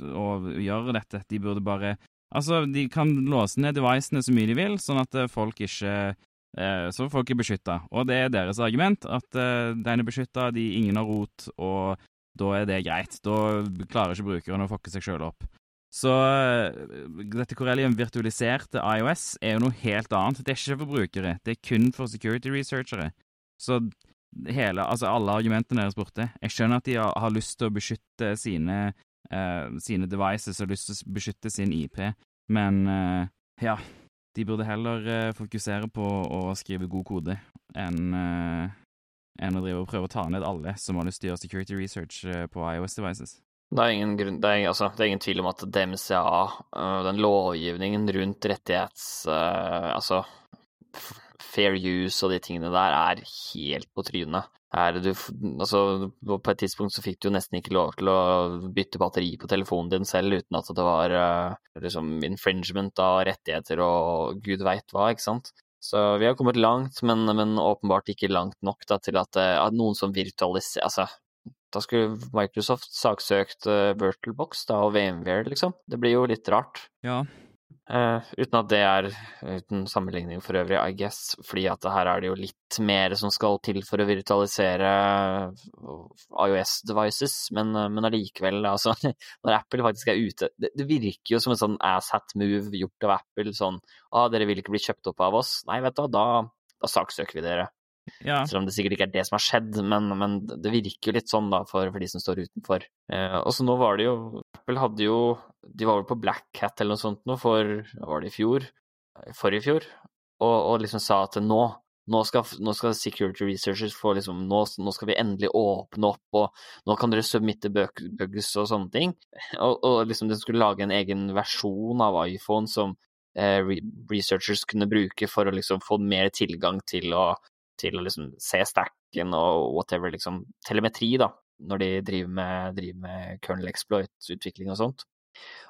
å gjøre dette. De burde bare Altså, de kan låse ned devicene så mye de vil, sånn at eh, folk ikke eh, Så folk er beskytta. Og det er deres argument, at eh, den er beskytta, de ingen har rot, og da er det greit. Da klarer ikke brukeren å fucke seg sjøl opp. Så eh, dette Corellium virtualiserte IOS er jo noe helt annet. Det er ikke for brukere, det er kun for security researchere. Så hele, altså alle argumentene deres borte. Jeg skjønner at de har, lyst til å beskytte sine, uh, sine devices og lyst til å beskytte sin IP, men uh, ja, de burde heller uh, fokusere på å skrive god kode enn enn å drive og prøve å ta ned alle som har lyst til å gjøre security research eh, på iOS devices. Det er grunn, det er, altså, det er ingen tvil om at DMCA, øh, den lovgivningen rundt rettighets... øh, altså fair use og de tingene der, er helt på trynet. Du, altså, på et tidspunkt så fikk du jo nesten ikke lov til å bytte batteri på telefonen din selv uten at det var liksom infringement av rettigheter og gud veit hva, ikke sant. Så vi har kommet langt, men, men åpenbart ikke langt nok da, til at, øh, at noen som virtualiserer Altså, da skulle Microsoft saksøkt uh, VirtualBox da, og VMware, liksom. Det blir jo litt rart. Ja, Eh, uten at det er uten sammenligning for øvrig, I guess, fordi at her er det jo litt mer som skal til for å virtualisere IOS-devices, men, eh, men allikevel, altså, når Apple faktisk er ute det, det virker jo som en sånn asshat-move gjort av Apple, sånn ah, dere vil ikke bli kjøpt opp av oss? Nei, vet du hva, da, da saksøker vi dere. Ja. Selv om det sikkert ikke er det som har skjedd, men, men det virker jo litt sånn da for, for de som står utenfor. Eh, og så nå var det jo Apple hadde jo De var vel på Black Hat eller noe sånt nå for var det i fjor? Forrige fjor? Og, og liksom sa at nå nå skal, nå skal security researchers få liksom nå, nå skal vi endelig åpne opp, og nå kan dere submitte bugs og sånne ting. Og, og liksom de skulle lage en egen versjon av iPhone som eh, researchers kunne bruke for å liksom få mer tilgang til å til å liksom se stacken og whatever, liksom telemetri, da, når de driver med, driver med kernel exploit-utvikling og sånt.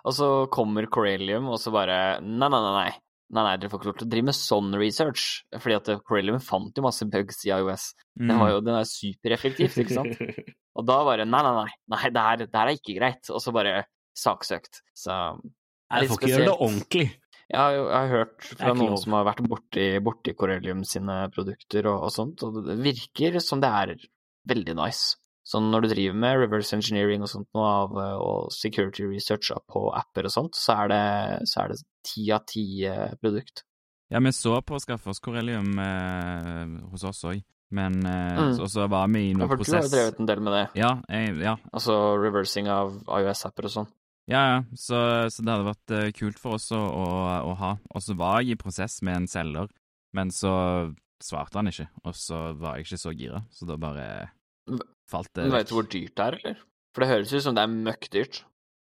Og så kommer Corellium, og så bare Nei, nei, nei, nei. Nei, nei, dere får ikke lov til å drive med sånn research. Fordi at Corellium fant jo masse bugs i IOS. Den, var jo, den er supereffektivt, ikke sant? Og da bare Nei, nei, nei. nei det, her, det her er ikke greit. Og så bare saksøkt. Så Jeg får ikke gjøre det ordentlig. Jeg har, jeg har hørt fra noen lov. som har vært borti, borti Corellium sine produkter og, og sånt, og det virker som det er veldig nice. Så når du driver med reverse engineering og sånt nå av, eh, og security research på apper og sånt, så er det, så er det ti av ti eh, produkt. Ja, vi så på å skaffe oss Corellium eh, hos oss òg, men eh, Mm. så, så var vi i noen For du har drevet en del med det, Ja, jeg, ja, altså reversing av IOS-apper og sånn. Ja, ja. Så, så det hadde vært eh, kult for oss å, å, å ha. Og så var jeg i prosess med en selger, men så svarte han ikke, og så var jeg ikke så gira, så da bare falt det Men vet du hvor dyrt det er, eller? For det høres ut som det er møkkdyrt.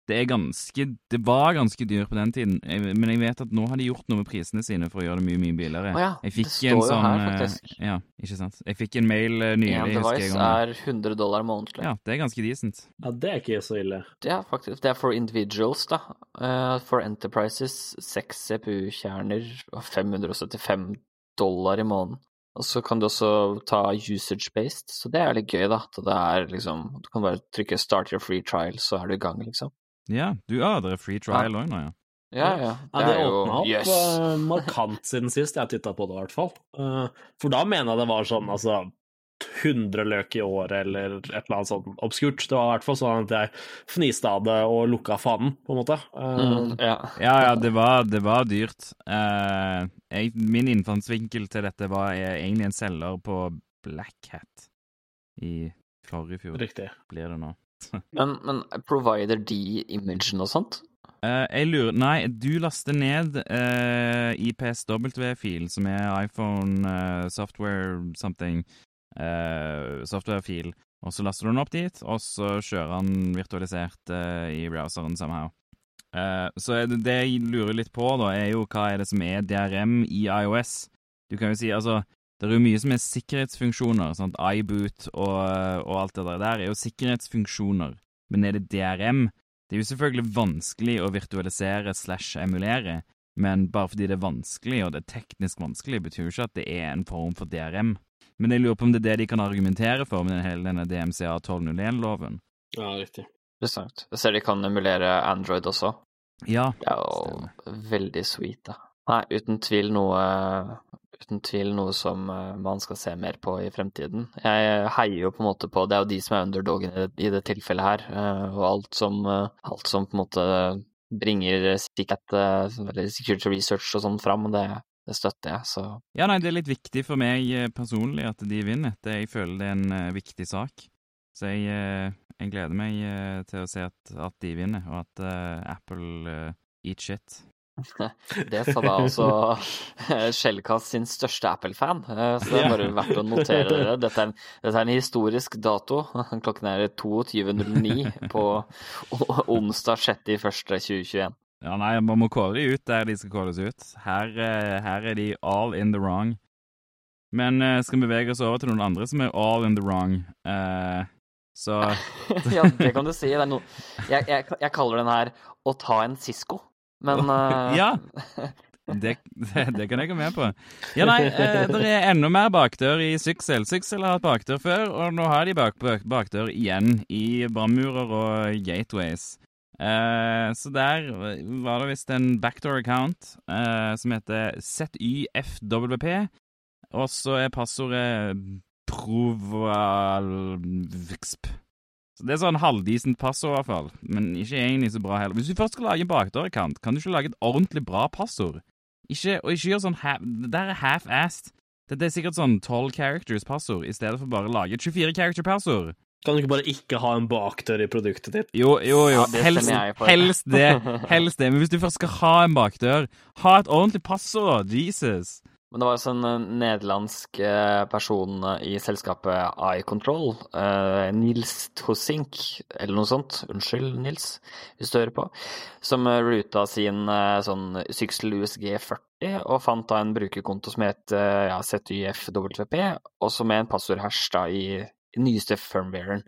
Det er ganske Det var ganske dyrt på den tiden, jeg- men jeg vet at nå har de gjort noe med prisene sine for å gjøre det mye, mye billigere. Å ja, jeg fikk det står en jo sånn her, eh, faktisk. Ja, ikke sant. Jeg fikk en mail eh, nylig, Ja, device er 100 dollar månedlig. Ja, det er ganske decent. Ja, det er ikke så ille. Det er faktisk Det er for individuals, da. Eh, for enterprises seks CPU-kjerner og 575 dollar i måneden. Og så kan du også ta usage-based, så det er litt gøy, da. At det er liksom Du kan bare trykke 'start your free trial', så er du i gang, liksom. Ja, du ja, det er free trial òg nå, ja. Ja, ja. Ja, det åpna opp yes. eh, markant siden sist jeg titta på det, i hvert fall. Eh, for da mener jeg det var sånn altså 100 løk i året eller et eller annet sånt obskurt. Det var i hvert fall sånn at jeg fniste av det og lukka fanen, på en måte. Eh, Mm, ja. Ja, ja, det var, det var dyrt. Eh, jeg, min innfallsvinkel til dette var eh, egentlig en selger på Black Hat i forrige fjor, Riktig. blir det nå. Men, men provider de imagen og sånt? Uh, jeg lurer Nei, du laster ned uh, IPSW-fil, som er iPhone uh, software something, uh, software-fil, og så laster du den opp dit, og så kjører han virtualisert eh, i browseren somehow. Eh, så det, det jeg lurer litt på, da, er jo hva er det som er DRM i iOS? Du kan jo si, altså det er jo mye som er sikkerhetsfunksjoner, sant? iBoot og, og alt det der. Der er jo sikkerhetsfunksjoner, men er det DRM? Det er jo selvfølgelig vanskelig å virtualisere slash emulere, men bare fordi det er vanskelig, og det er teknisk vanskelig, betyr jo ikke at det er en form for DRM. Men jeg lurer på om det er det de kan argumentere for med hele denne DMCA 1201-loven. Ja, riktig. Interessant. Jeg ser de kan emulere Android også. Ja, Det er jo veldig sweet, da. Nei, uten tvil noe Uten tvil noe som eh, man skal se mer på i fremtiden. Jeg heier jo på en måte på Det er jo de som er underdogen i det, i det tilfellet her. eh, Og alt som, eh, alt som på en måte bringer sikkerhet, eh, eller security research og sånn fram, det, det støtter jeg, så Ja, nei, det er litt viktig for meg eh, personlig at de vinner. Det, jeg føler det er en eh, viktig sak. Så jeg, eh, jeg gleder meg eh, til å se at, at de vinner, og at uh, Apple uh, eat shit. Det sa da altså Shellcast sin største Apple-fan, eh, så det er bare verdt å notere dere. Dette er en, dette er en historisk dato. Klokken er 22.09 på onsdag 6.1.2021. Ja, nei, man må kåre de ut der de skal kåres ut. Her, eh, her er de all in the wrong. Men eh, skal vi bevege oss over til noen andre som er all in the wrong. Uh, så ja, det kan du si. Noe jeg, jeg, jeg kaller den her å ta en Cisco, men uh... Ja. Det, det, det kan jeg gå med på. Ja, nei, eh, det er enda mer bakdør i Syksel. Syksel har hatt bakdør før, og nå har de bak, bak, bakdør igjen i brannmurer og gateways. Eh, så der var det visst en backdoor-account eh, som heter ZYFWP, og så er passordet provalvxp. Så Det er sånn halvdisent passord, i hvert fall, men ikke egentlig så bra heller. Hvis du først skal lage en bakdør-account, kan du ikke lage et ordentlig bra passord? Ikke, og ikke gjør sånn half, Det der er half-assed. Dette er sikkert sånn 12 characters passord, i stedet for bare å lage et 24 character passord. Kan du ikke bare ikke ha en bakdør i produktet ditt? Jo, jo, jo. Ja, det helst, helst det. Helst det. Men hvis du først skal ha en bakdør, ha et ordentlig passord. Jesus. Men det var også en eh, nederlandsk eh, person eh, i selskapet iControl, Nils Tosink, eller noe sånt, unnskyld Nils, hvis du hører på, som ruta sin sånn Syxel USG 40 og fant da en brukerkonto som het ja, ZYFWP, også med en passordhash da i nyeste firmwaren.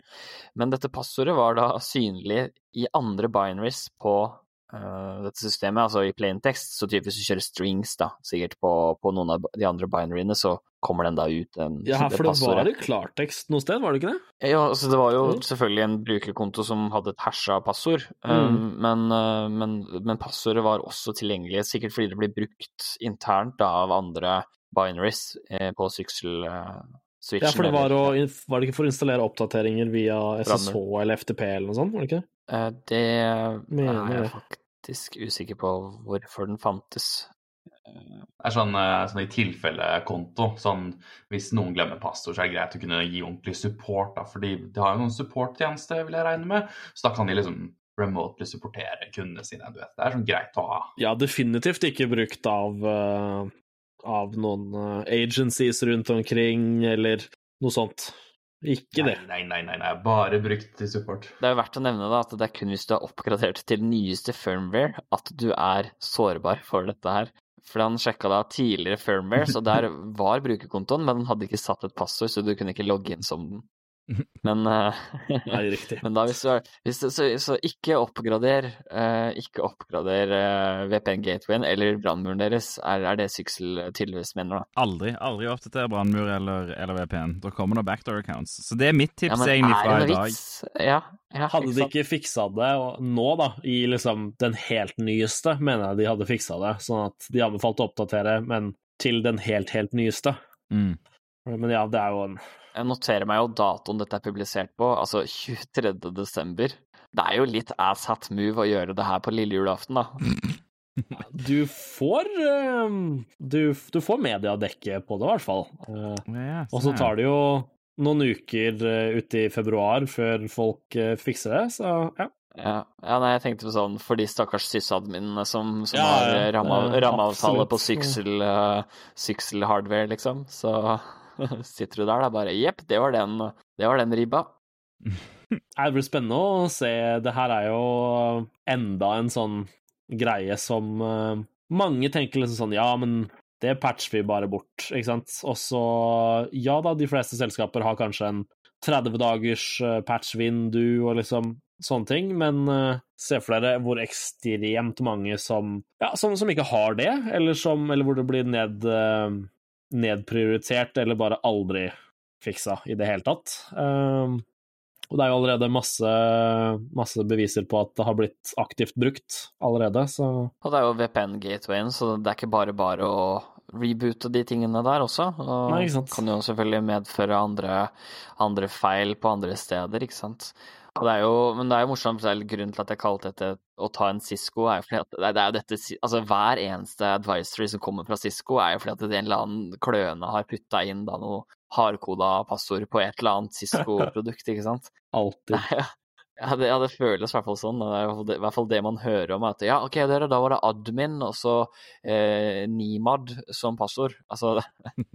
Men dette passordet var da synlig i andre binaries på eh, dette systemet, altså i plain text, så typ hvis du kjører strings, da, sikkert på, på noen av de andre binariene, så kommer den da ut en, Ja, for det det var jo klartekst noe sted, var det ikke det? Ja, altså det var jo Mm. selvfølgelig en brukerkonto som hadde et hasha passord, Mm. um, men, uh, men, men passordet var også tilgjengelig, sikkert fordi det blir brukt internt da, av andre binaries eh, på Syxel-switchen. Ja, for det var, å, var det ikke for å installere oppdateringer via SSH eller FTP eller noe sånt, var det ikke det? Eh, Det Mener er jeg det. Faktisk usikker på hvorfor den fantes. Det er sånn, eh, sånn i tilfellekonto. Sånn, hvis noen glemmer passord, så er det greit å kunne gi ordentlig support. Da, fordi de har jo noen supporttjeneste, vil jeg regne med. Så da kan de liksom remotely supportere kundene sine. Du vet. Det er sånn greit å ha. Ja, definitivt ikke brukt av, eh, av noen eh, agencies rundt omkring, eller noe sånt. Ikke det. Nei, nei, nei, nei, bare brukt til support. Det er jo verdt å nevne da, at det er kun hvis du har oppgradert til nyeste firmware at du er sårbar for dette her. For han sjekka da tidligere firmware, så der var brukerkontoen, men den hadde ikke satt et passord, så du kunne ikke logge inn som den. Men, eh, Nei, riktig. men da hvis du er hvis du, så, så ikke oppgrader eh, Ikke oppgrader eh, VPN-gatewayen eller brannmuren deres, er, er det Syksel tydeligvis mener, da. Aldri aldri oppdater brannmur eller, eller VPN. Da kommer det backdoor accounts. Så det er mitt tips Ja, egentlig fra i dag. Ja, ja, Hadde de ikke fiksa det og nå, da, i liksom den helt nyeste, mener jeg de hadde fiksa det, sånn at de anbefalte å oppdatere, men til den helt, helt nyeste. Mm. Men ja, det er jo en Jeg noterer meg jo datoen dette er publisert på, altså 23. desember. Det er jo litt asshat move å gjøre det her på lille julaften, da. Du får eh, du, du får mediadekke på det, i hvert fall. Eh, Og så tar det jo noen uker uh, ute i februar før folk eh, fikser det, så ja. Ja, ja nei, jeg tenkte på sånn for de stakkars sysadminene som, som Ja, har eh, eh, rammeavtale på. Syksel, eh, Syksel hardware, liksom. Så sitter du der, da bare Jepp, det var den, det var den ribba. Det blir spennende å se. Det her er jo enda en sånn greie som uh, mange tenker liksom sånn Ja, men det patcher vi bare bort, ikke sant? Og så Ja da, de fleste selskaper har kanskje en 30 dagers eh, patch-vindu og liksom sånne ting, men uh, se for dere hvor ekstremt mange som Ja, som, som ikke har det, eller som Eller hvor det blir ned, eh, nedprioritert, eller bare aldri fiksa i det hele tatt. Um, og det er jo allerede masse, masse beviser på at det har blitt aktivt brukt allerede, så Og det er jo VPN-gatewayen, så det er ikke bare bare å reboote de tingene der også. Og Nei, kan jo selvfølgelig medføre andre, andre feil på andre steder, ikke sant. Og det er jo, men det er jo morsomt, for er grunnen til at jeg kalte dette å ta en Cisco, er jo fordi at det er, det er jo dette Altså hver eneste advisory som kommer fra Cisco, er jo fordi at en eller annen kløne har putta inn da noe hardkoda passord på et eller annet Cisco-produkt, ikke sant. alltid. Ja, ja, det, ja, det føles i hvert fall sånn. Det er i hvert fall det, i hvert fall det man hører om. At ja, OK, dere, da var det admin og så eh, Nimad som passord. Altså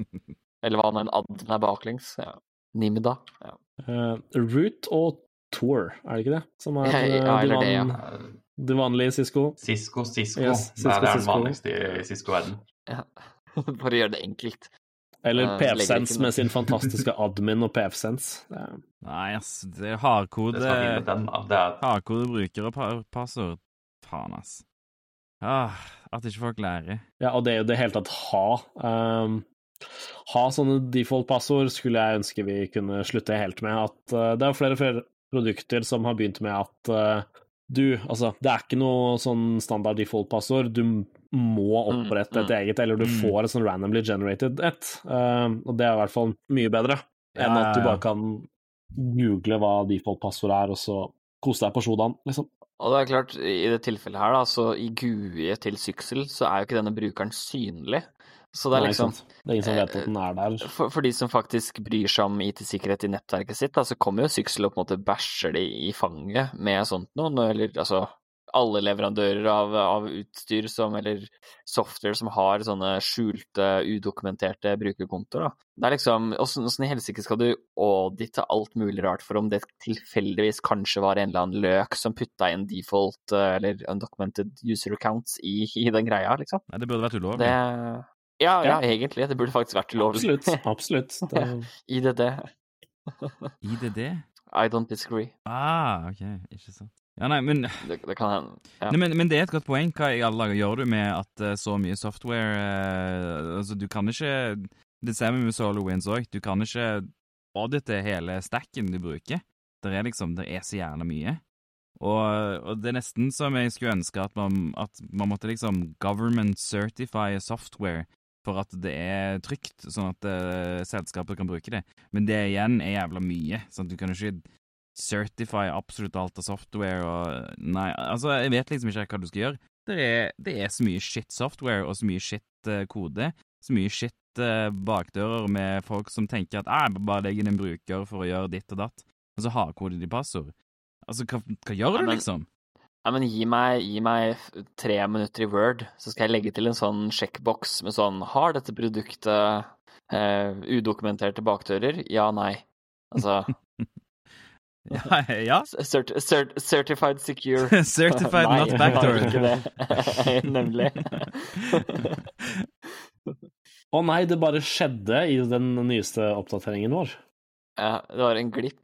Eller hva nå en admin er baklengs. Ja. Nimida. Ja. Uh, root og Tour, er det ikke det? Som er Ja, eh, ja, eller det, ja. van, vanlige Cisco. Cisco, Cisco. Yes, Cisco, det er den Cisco. vanligste i Cisco-verden. ja. For å gjøre det enkelt. Eller PFSense med sin fantastiske admin og PFSense. Nei, ass. Det er Det hardkode. Det Hardkode bruker og passord. Faen, ass. Ah, at ikke folk lærer. Ja, og det er jo det hele tatt ha. Um, ha sånne default-passord skulle jeg ønske vi kunne slutte helt med. At uh, det er flere og flere produkter som har begynt med at uh, du, altså, det er ikke noe sånn standard default-passord. Du må opprette et mm. eget, eller du Mm. får et sånn randomly generated et. Um, og det er i hvert fall mye bedre enn Ja, at du bare kan google hva default-passord er, og så kose deg på sjodaen, liksom. Og det er klart, i det tilfellet her, da, så i GUI-et til Syksel, så er jo ikke denne brukeren synlig. Så det er Nei, liksom? Det er ingen som vet at den er der. For, for de som faktisk bryr seg om IT-sikkerhet i nettverket sitt, da, så kommer jo Syksel og på en måte bæsjer det i fanget med sånt noe. nå, Eller altså alle leverandører av, av utstyr som, eller software som har sånne skjulte, udokumenterte brukerkontoer. Da. Det er liksom, Åssen i helsike skal du audite alt mulig rart for om det tilfeldigvis kanskje var en eller annen løk som putta inn default eh, eller undocumented user accounts i, i den greia, liksom? Nei, det burde vært ulovlig. Det ja, ja, egentlig. Det burde faktisk vært ulovlig. Absolutt. absolutt. Det, IDD. IDD? I don't disagree. Ah, OK. Ikke sant. Ja, nei, men, Det, det kan hende. Ja. nei, men, men det er et godt poeng. Hva i alle dager gjør du med at eh, så mye software eh, Altså, du kan ikke Det ser vi med SolarWinds òg. Du kan ikke audite hele stacken du bruker. Det er liksom Det er så gjerne mye. Og, og det er nesten som jeg skulle ønske at man, at man måtte liksom government certify software for at det er trygt, sånn at uh, selskapet kan bruke det. Men det igjen er jævla mye. sånn at Du kan jo ikke certify absolutt alt av software og Nei, altså, jeg vet liksom ikke hva du skal gjøre. Det er, det er så mye shit software og så mye shit uh, kode. Så mye shit uh, bakdører med folk som tenker at «Ah, bare legger inn en bruker for å gjøre ditt og datt, og så hardkoder de passord. Altså, hva, hva gjør Ja, du, liksom? Ja, men gi meg, gi meg tre minutter i Word, så skal jeg legge til en sånn sjekkboks med sånn Har dette produktet eh, udokumenterte bakdører? Ja, nei. Altså Ja, ja. cert, cert, Certified secure. Certified Nei, not backdoor. ikke det. Nemlig. Å nei, det bare skjedde i den nyeste oppdateringen vår. Ja, det var en glipp.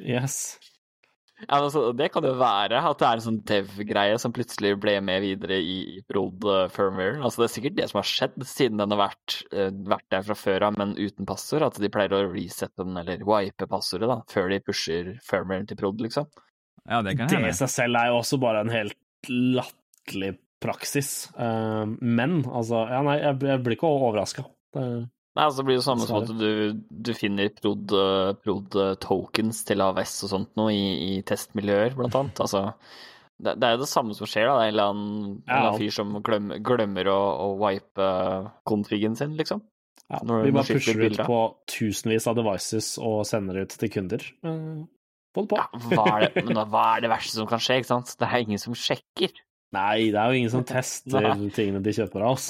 Yes. Ja, men altså, det kan jo være at det er en sånn dev-greie som plutselig ble med videre i, prod uh, firmware. Altså, det er sikkert det som har skjedd, siden den har vært, uh, vært der fra før av, men uten passord. At de pleier å resette den, eller wipe passordet, da, før de pusher firmwaren til prod, liksom. Ja, det kan Det i seg selv er jo også bare en helt latterlig praksis. Eh, men altså Ja, nei, jeg, jeg blir ikke overraska. Nei, altså det blir det samme som at du, du finner prod, uh, prod uh, tokens til AVS og sånt noe i, i testmiljøer, blant annet. Altså, det, det er jo det samme som skjer, da. Det er en eller annen, Ja. annen fyr som glemmer, glemmer å, å wipe konfigen sin, liksom. Ja, vi bare pusher ut på tusenvis av devices og sender ut til kunder. Eh, det på. Ja, hva er det, hva er det verste som kan skje, ikke sant? Det er ingen som sjekker. Nei, det er jo ingen som tester tingene de kjøper av oss.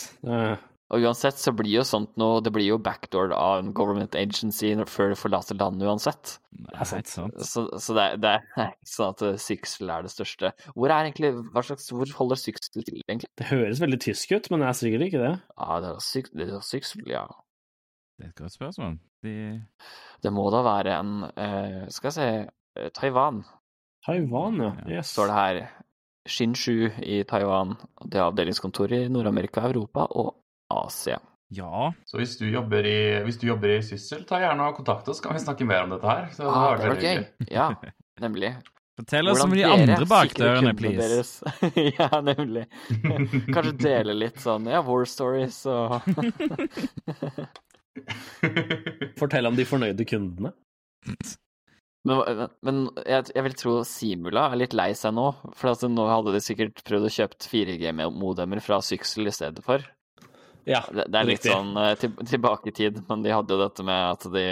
Eh, Og uansett så blir jo sånt noe Det blir jo backdoor av en government agency før det forlater landet uansett. Det er helt sant. Så, så det, det er ikke sånn at uh, Syksel er det største. Hvor er egentlig Hva slags Hvor holder Syksel til, egentlig? det høres veldig tysk ut, men det er sikkert ikke det. Ja, det er syk, det er Syksel, ja. Det er et godt spørsmål. De Det må da være en uh, Skal jeg se eh, Taiwan, Taiwan, ja. Ja, Yes. står det her. Shinshu i Taiwan. Det er avdelingskontor i Nord-Amerika, og Europa og Asia. Ja. Så hvis du jobber i, hvis du jobber i Syssel, ta gjerne og kontakt oss, så kan vi snakke mer om dette her. Så det Ah, det var gøy. hyggelig. Ja, nemlig. Fortell oss om de andre bakdørene, please. deres. ja, nemlig. Kanskje dele litt sånn ja, war stories og Fortell om de fornøyde kundene. Men, men jeg, jeg vil tro Simula er litt lei seg nå. For altså, nå hadde de sikkert prøvd å kjøpe 4G-modemer fra Syksel i stedet for. Ja, Det, det er litt riktig. sånn eh, til, tilbake i tid, men de hadde jo dette med at de,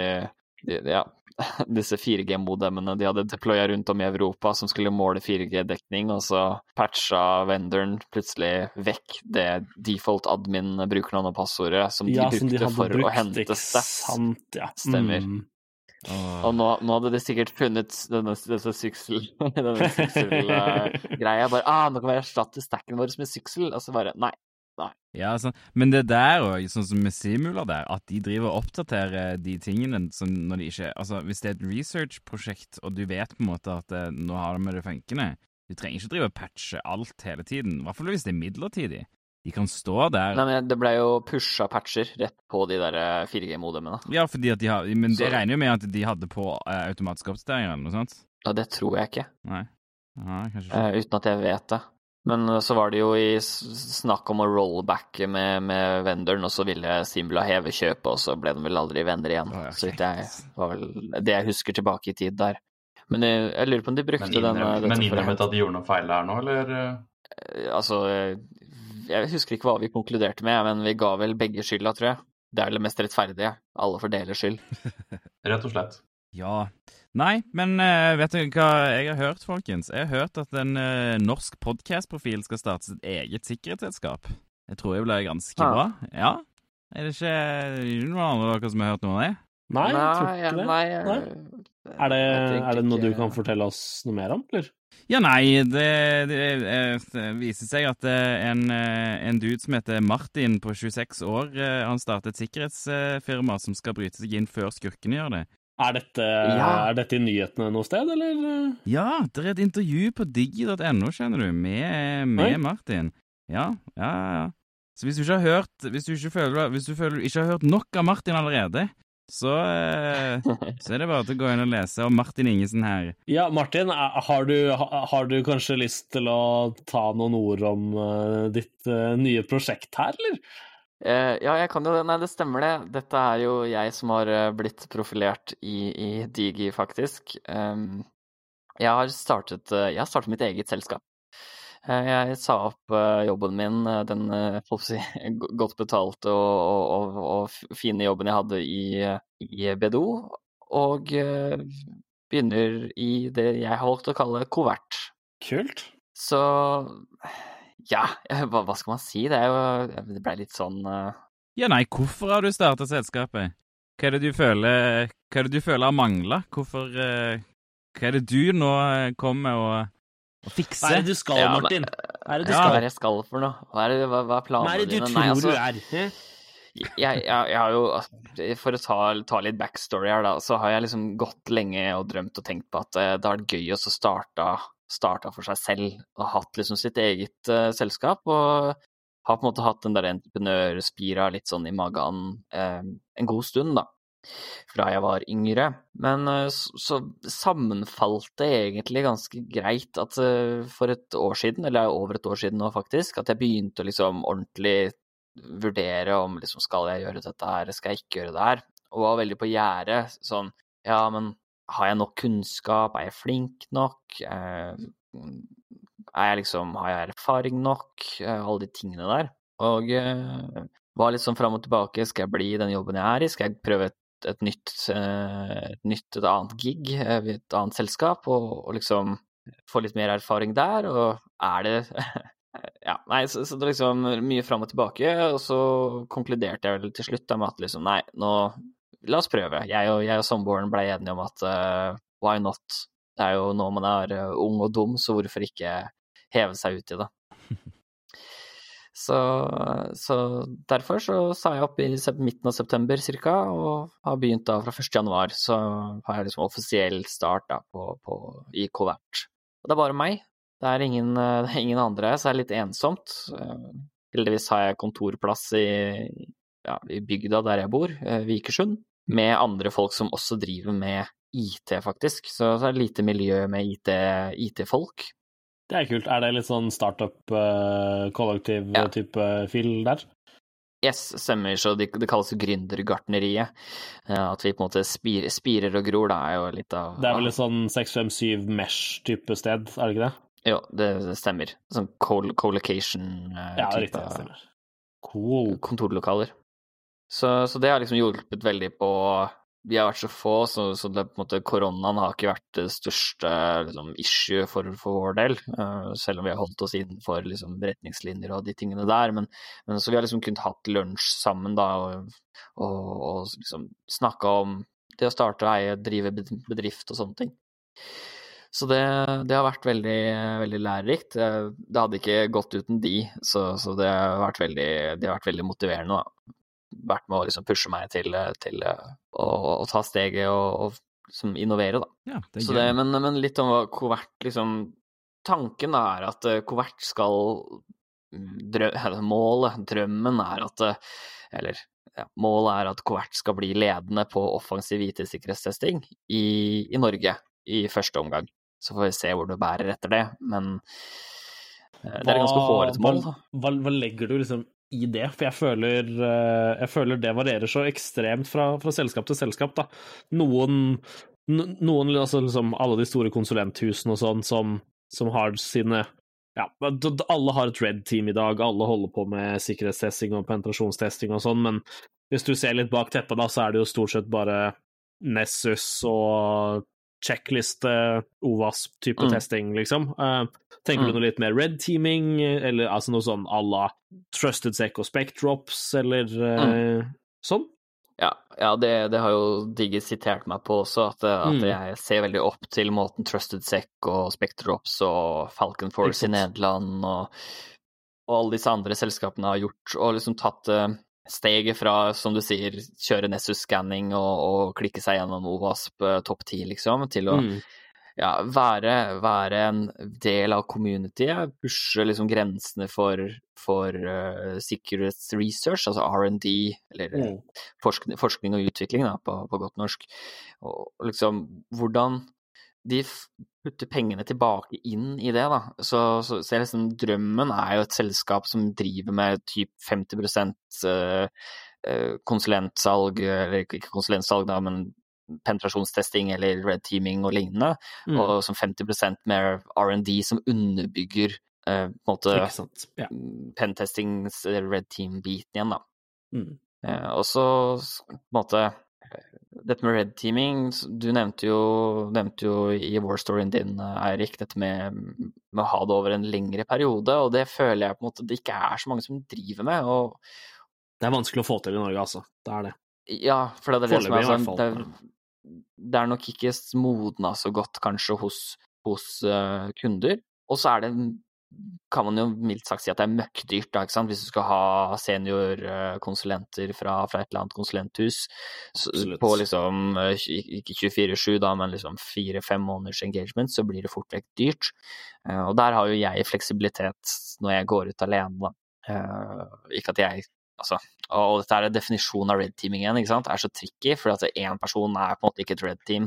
de Ja, disse 4G-modemene de hadde deploya rundt om i Europa som skulle måle 4G-dekning, og så patcha venderen plutselig vekk det default admin-brukernavn og passordet som de Ja, som de brukte for brukt, å hente stats. Ja. Stemmer. Mm. Og nå, nå hadde de sikkert funnet denne, denne syksel, denne syksel-greia. Bare ah, nå kan vi erstatte stacken vår med syksel. Og så bare nei. Ja, altså, men det der òg, sånn som med Simula der, at de driver og oppdaterer de tingene som når de ikke Altså, hvis det er et research-prosjekt, og du vet på en måte at det, nå har de det funkende Du trenger ikke drive og patche alt hele tiden, i hvert fall hvis det er midlertidig. De kan stå der nei men det ble jo pusha patcher rett på de der 4G-modemene. Ja, fordi at de har Men det regner jo med at de hadde på eh, automatisk oppdatering eller noe sånt? Ja, det tror jeg ikke, Nei. Aha, kanskje ikke. eh, uten at jeg vet det. Men eh, så var det jo i snakk om å rollbacke med, med vendoren, og så ville Simula heve kjøpet, og så ble de vel aldri venner igjen. Å, okay. Så det var vel det jeg husker tilbake i tid der. Men jeg, jeg lurer på om de brukte Men denne men for innrømmet at de gjorde noe feil der nå, eller? Eh, Altså, eh, jeg husker ikke hva vi konkluderte med, men vi ga vel begge skylda, tror jeg. Det er det mest rettferdige. Alle får dele skyld. Rett og slett. Ja. Nei, men uh, vet du hva jeg har hørt, folkens? Jeg har hørt at en uh, norsk podkastprofil skal starte sitt eget sikkerhetsselskap. Jeg tror jeg blir ganske ha. bra. Ja? Er det ikke, ikke noen andre av dere som har hørt noe om det? Nei, jeg tror ikke det. Nei, Nei. Er det, er det noe du kan fortelle oss noe mer om, eller? Ja, nei, det, det, eh, det viser seg at eh, en, eh, en dude som heter Martin på 26 år, eh, han startet et sikkerhetsfirma som skal bryte seg inn før skurkene gjør det. Er dette, Ja. er dette i nyhetene noe sted, eller? Ja, det er et intervju på digi.no, skjønner du, med, med Martin. Ja, ja, ja. Så hvis du ikke har hørt Hvis du ikke føler, hvis du føler ikke har hørt nok av Martin allerede, så, eh, så er det bare til å gå inn og lese om Martin Ingesen her. Ja, Martin, er- har du, har du kanskje lyst til å ta noen ord om eh, ditt eh, nye prosjekt her, eller? Eh, ja, jeg kan jo det. Nei, det stemmer det. Dette er jo jeg som har eh, blitt profilert i, i Digi, faktisk. Jeg har startet, eh, jeg har startet mitt eget selskap. Jeg sa opp jobben min, den si, godt betalte og, og, og, fine jobben jeg hadde i, i BDO, og begynner i det jeg har valgt å kalle kovert. Kult. Så ja, hva, hva skal man si? Det er jo Det ble litt sånn uh... Ja, nei, hvorfor har du starta selskapet? Hva er det du føler hva er det du føler har mangla? Hvorfor uh, Hva er det du nå eh, kommer og, og Hva er det du skal, Ja, Martin? Hva er det du ja, skal? er det jeg skal for noe? Hva er, det, hva, hva er Hva er det du dine? tror Nei, altså, du er? jeg, jeg, jeg har jo For å ta, ta litt backstory her, da, så har jeg liksom gått lenge og drømt og tenkt på at det har vært gøy å så starta, for seg selv og hatt liksom sitt eget uh, selskap. Og har på en måte hatt den der entreprenørspira litt sånn i magen uh, en god stund, da. Fra jeg var yngre. Men uh, så, så sammenfalt det egentlig ganske greit at eh, for et år siden, eller over et år siden nå faktisk, at jeg begynte å liksom ordentlig vurdere om liksom skal jeg gjøre dette her, skal jeg ikke gjøre det her, og var veldig på gjerdet sånn ja, men har jeg nok kunnskap, er jeg flink nok, eh, er jeg liksom, har jeg erfaring nok, eh, alle de tingene der, og var litt sånn fram og tilbake, skal jeg bli i den jobben jeg er i, skal jeg prøve et, et nytt, eh, et nytt, et annet gig ved et annet selskap, og, og liksom få litt mer erfaring der, og er det Ja, nei, så, så det er liksom mye fram og tilbake, og så konkluderte jeg vel til slutt da med at liksom, nei, nå La oss prøve. Jeg og, jeg og samboeren ble enige om at uh, why not? Det er jo nå man er eh, ung og dum, så hvorfor ikke heve seg ut i det? Så, så derfor så sa jeg opp i midten av september cirka, og har begynt da fra 1. januar. Så har jeg liksom offisiell start da på, på, i Covert. Og det er bare meg. Det er ingen, eh, det er ingen andre, så det er litt ensomt. Heldigvis har jeg kontorplass i, ja, i bygda der jeg bor, Vikersund, med andre folk som også driver med IT, faktisk. Så så er det lite miljø med IT IT-folk. Det er kult. Er det litt sånn startup-kollektiv Ja. type fil der? Yes, stemmer, så det, det kalles gründergartneriet. Eh, At vi på en måte spir, spirer og gror, da, er jo litt av Det er vel litt sånn 657 Mesh-type sted, er det ikke det? Jo, det, det stemmer. Sånn co- co-location-type Ja, riktig. det stemmer. Cool. kontorlokaler. Så, så det har liksom hjulpet veldig på Vi har vært så få, så, så det, måte, koronaen har ikke vært det største liksom, issue for, for vår del. Uh, selv om vi har holdt oss innenfor liksom, retningslinjer og de tingene der. Men, men så vi har liksom kunnet hatt lunsj sammen da, og, og, og liksom snakka om det å starte og eie, drive bedrift og sånne ting. Så det, det har vært veldig, veldig lærerikt. Eh, Det hadde ikke gått uten de, så, så det, har veldig, det har vært veldig motiverende. Da. Vært med å liksom pushe meg til, til eh, å, å ta steget og, og liksom innovere, da. Ja, det Så det, men, men litt om hva Covert liksom Tanken da er at eh, Covert skal drø, Målet, drømmen, er at eh, Eller ja, målet er at Covert skal bli ledende på offensiv IT-sikkerhetstesting i, i Norge i første omgang. Så får vi se hvor det bærer etter det, men det er et ganske hårete mål. Hva, hva legger du liksom i det? For jeg føler, eh, jeg føler det varierer så ekstremt fra, fra selskap til selskap, da. Noen, noen altså liksom alle de store konsulenthusene og sånn som, som har sine ja, alle har et red team i dag, alle holder på med sikkerhetstesting og penetrasjonstesting og sånn, men hvis du ser litt bak teppet, da, så er det jo stort sett bare Nessus og checkliste, OVASP-type Mm. testing, liksom. Uh, tenker Mm. du noe litt mer red teaming, eller altså noe sånn à la Trusted Sec og Spectrops, eller eh, sånn? Ja, ja det, det har jo Digge sitert meg på også, at, at Mm. jeg ser veldig opp til måten Trusted Sec og Spectrops og Falcon Force i Nederland og, og alle disse andre selskapene har gjort, og liksom tatt eh, steget fra, som du sier, kjøre Nessus-scanning og, og klikke seg gjennom OVASP eh, topp 10, liksom, til å Mm. ja, være, være en del av communityet, pushe liksom grensene for, for uh, sikkerhetsresearch, altså R&D, eller eh, Mm. forskning, forskning og utvikling, da, på, på godt norsk. Og liksom hvordan de putter pengene tilbake inn i det, da. Så, så, så liksom, drømmen er jo et selskap som driver med typ 50 eh, eh, konsulentsalg, eller ikke konsulentsalg, da, men penetrasjonstesting eller red teaming og lignende, Mm. og som 50% mer R&D som underbygger eh, på en måte ja. pentestings red team-biten igjen, da. Mm. Eh, og så på en måte eh, dette med red teaming, du nevnte jo, nevnte jo i war-storyen din, eh, Eirik, dette med, med å ha det over en lengre periode, og det føler jeg på en måte det ikke er så mange som driver med. og Det er vanskelig å få til i Norge, altså. Det er det. Ja, for det er det som er sånn det, det er nok ikke modna så godt kanskje hos, hos uh, kunder. Og så er det kan man jo mildt sagt si at det er møkkdyrt, da, ikke sant? hvis du skal ha seniorkonsulenter fra, fra et eller annet konsulenthus så, på liksom ikke 24-7, da, men liksom fire-fem måneders engagement, så blir det fort vekk dyrt. Og der har jo jeg fleksibilitet når jeg går ut alene, da. Ikke at jeg Altså, og dette er definisjonen av red teaming igjen, ikke sant, er så tricky, for at én person er på en måte ikke et red team.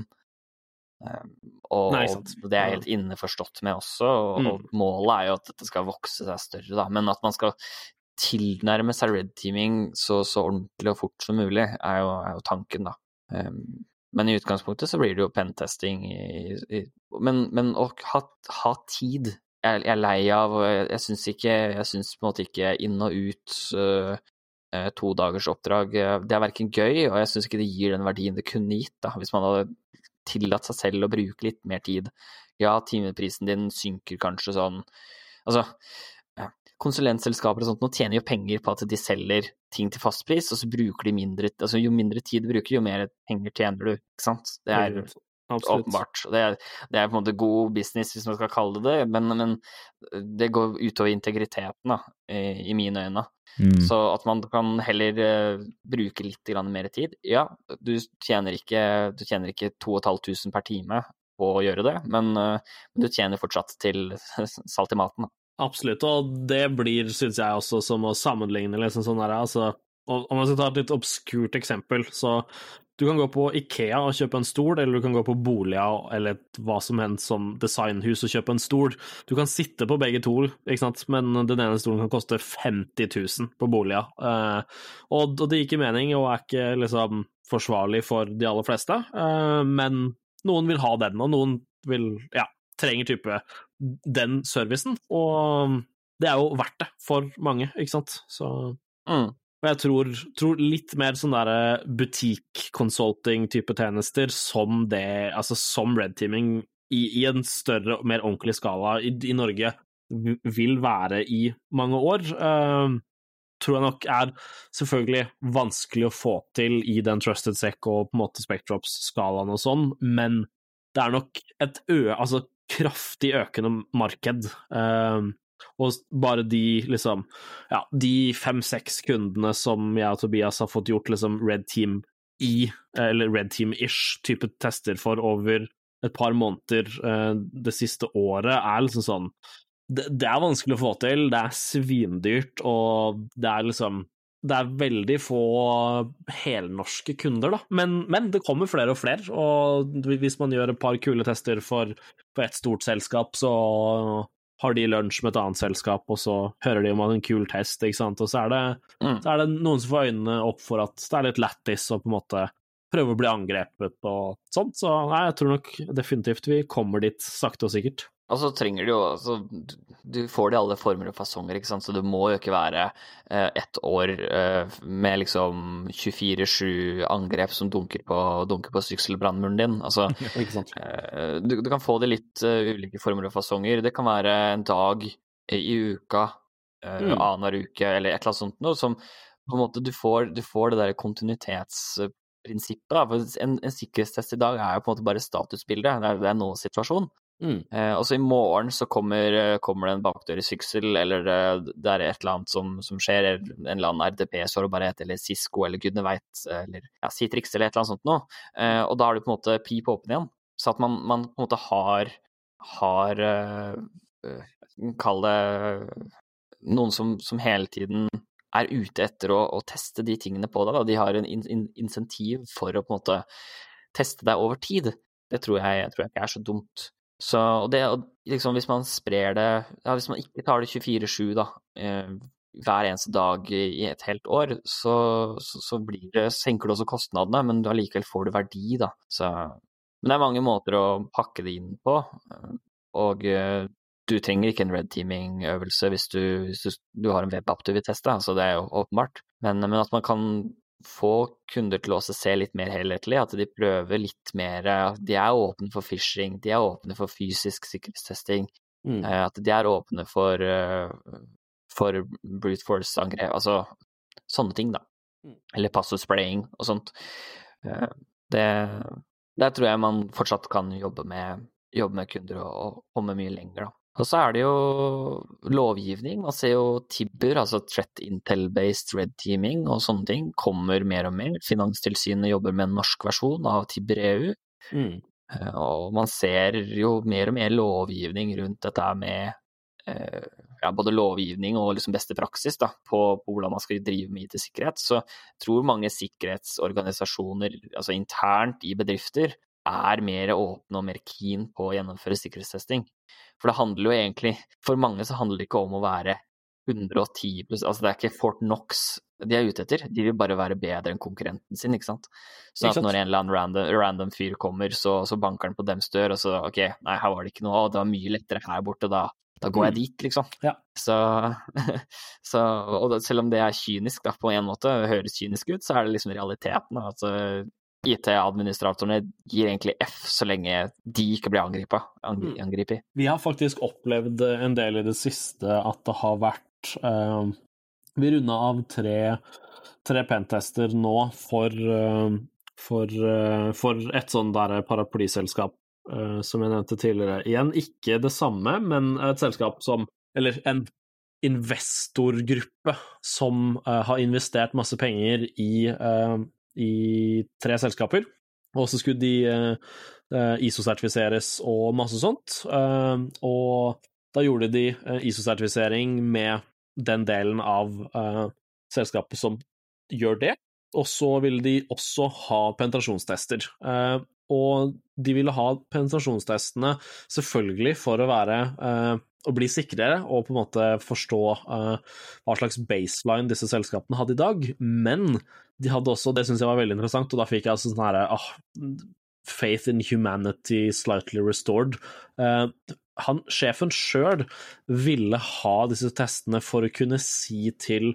Og, Nei, og det er helt inneforstått med også, og, Mm. og målet er jo at dette skal vokse seg større, da. Men at man skal tilnærme seg red teaming så, så ordentlig og fort som mulig, er jo, er jo tanken, da. Um, men i utgangspunktet så blir det jo pentesting i, i Men, men å ha, ha tid jeg, jeg er lei av, og jeg, jeg syns ikke Jeg syns på en måte ikke inn og ut uh, uh, to dagers oppdrag Det er verken gøy, og jeg syns ikke det gir den verdien det kunne gitt, da, hvis man hadde tillatt seg selv å bruke litt mer tid. Ja, timeprisen din synker kanskje sånn Altså, konsulentselskaper og sånt nå tjener jo penger på at de selger ting til fastpris, og så bruker de mindre Altså jo mindre tid du bruker, jo mer penger tjener du, ikke sant? Det er. Åpenbart. Det det er på en måte god business, hvis man skal kalle det det, men, men det går utover integriteten, da, i, i mine øyne. Mm. Så at man kan heller uh, bruke litt mer tid. Ja, du tjener ikke, du tjener ikke 2500 per time på å gjøre det, men, uh, du tjener fortsatt til salt i maten. Da. Absolutt, og det blir, syns jeg også, som å sammenligne liksom sånn her, altså Om man skal ta et litt obskurt eksempel, så du kan gå på Ikea og kjøpe en stol, eller du kan gå på boliger eller hva som helst som designhus og kjøpe en stol. Du kan sitte på begge to, ikke sant, men den ene stolen kan koste 50 000 på boliger. Eh, og, det gir ikke mening og er ikke liksom forsvarlig for de aller fleste, eh, men noen vil ha den, og noen vil, ja, trenger type den servicen, og det er jo verdt det for mange, ikke sant, så mm. Og jeg tror, tror, litt mer sånn derre butikk-consulting-type tjenester som det, altså som red teaming i, i en større og mer ordentlig skala i, i, Norge vil være i mange år. Uh, tror jeg nok er selvfølgelig vanskelig å få til i den Trusted Sec og på en måte Spectrops-skalaen og sånn, men det er nok et ø, altså kraftig økende marked. Uh, og bare de, liksom Ja, de fem-seks kundene som jeg og Tobias har fått gjort liksom Red Team i, eller Red Team-ish type tester for over et par måneder uh, det siste året, er liksom sånn det, det, er vanskelig å få til, det er svindyrt, og det er liksom det er veldig få helnorske kunder, da, men, men, det kommer flere og flere. Og hvis man gjør et par kule tester for, for et stort selskap, så har de lunsj med et annet selskap, og så hører de om en kul test, ikke sant, og så er det, mm. så er det noen som får øynene opp for at det er litt lættis og på en måte prøve å bli angrepet og sånt, så nei, jeg tror nok definitivt vi kommer dit sakte og sikkert. Og så trenger du jo altså, Du får det i alle former og fasonger, ikke sant, så det må jo ikke være eh, ett år eh, med liksom 24-7 angrep som dunker på, dunker på sykselbrannmuren din. Altså, eh, du, du, kan få det litt uh, ulike former og fasonger. Det kan være en dag i uka, uh, mm. annenhver uke, eller et eller annet sånt noe som på en måte du får, du får det der kontinuitetsprinsippet. Da. For en, en, sikkerhetstest i dag er jo på en måte bare statusbildet, det er, det er nå-situasjon. Mm. Eh, og så i morgen så kommer, kommer det en bakdør i syksel, eller det, det er et eller annet som, som skjer, en eller annen RDP-sårbarhet, eller Cisco, eller gudene veit, eller ja, Citrix, eller et eller annet sånt noe. Eh, og da har du på en måte pip åpen igjen. Så at man, man på en måte har, har uh, Kall det noen som, som, hele tiden er ute etter å, å teste de tingene på deg. Da. De har en in, in, insentiv for å på en måte teste deg over tid. Det tror jeg, jeg tror ikke er så dumt. Så det, liksom, hvis man sprer det ja, Hvis man ikke tar det 24-7 da, eh, hver eneste dag i et helt år, så, så, så det, senker du også kostnadene, men allikevel får du verdi, da. Så, men det er mange måter å pakke det inn på, og eh, du trenger ikke en red teaming-øvelse hvis, du, hvis du, du, har en vil teste, så det er jo åpenbart. Men, men at man kan få kunder til å se litt mer helhetlig, at de prøver litt mer De er åpne for phishing, de er åpne for fysisk sikkerhetstesting. Mm. At de er åpne for, for brute force-angrep, altså sånne ting, da. Eller passord-spraying og sånt. Det, der tror jeg man fortsatt kan jobbe med, jobbe med kunder og, og komme mye lenger, da. Og så er det jo lovgivning. Man ser jo Tibber, altså Threat Intel-based red teaming og sånne ting, kommer mer og mer. Finanstilsynet jobber med en norsk versjon av Tibber EU. Mm. Eh, og man ser jo mer og mer lovgivning rundt dette med eh, ja, både lovgivning og liksom beste praksis da, på, på, hvordan man skal drive med IT-sikkerhet. Så jeg tror mange sikkerhetsorganisasjoner, altså internt i bedrifter, er mer åpne og mer keen på å gjennomføre sikkerhetstesting. For det handler jo egentlig For mange så handler det ikke om å være 110 pluss Altså det er ikke Fort Knox de er ute etter, de vil bare være bedre enn konkurrenten sin, ikke sant. Så at når en eller annen random, random fyr kommer, så, så banker han på dems dør, og så ok, nei, her var det ikke noe, det var mye lettere her borte, da, da går jeg mm. dit, liksom. Ja. Så, så, og selv om det er kynisk da, på en måte, høres kynisk ut, så er det liksom realiteten. Altså, IT-administratorene gir egentlig F så lenge de ikke blir angripet. Mm. angripet. Vi har faktisk opplevd en del i det siste at det har vært uh, Vi runda av tre, tre pentester nå for, uh, for, uh, for et sånn der paraplyselskap som jeg nevnte tidligere. Igjen ikke det samme, men et selskap som Eller en investorgruppe som har investert masse penger i i tre selskaper. Og så skulle de uh, ISO-sertifiseres og masse sånt. Uh, og da gjorde de uh, ISO-sertifisering med den delen av selskapet som gjør det. Og så ville de også ha penetrasjonstester. og de ville ha penetrasjonstestene selvfølgelig for å være å bli sikrere og på en måte forstå hva slags baseline disse selskapene hadde i dag, men de hadde også, det syns jeg var veldig interessant, og da fikk jeg altså sånn herre uh, Faith in humanity slightly restored. Uh, han, sjefen sjøl ville ha disse testene for å kunne si til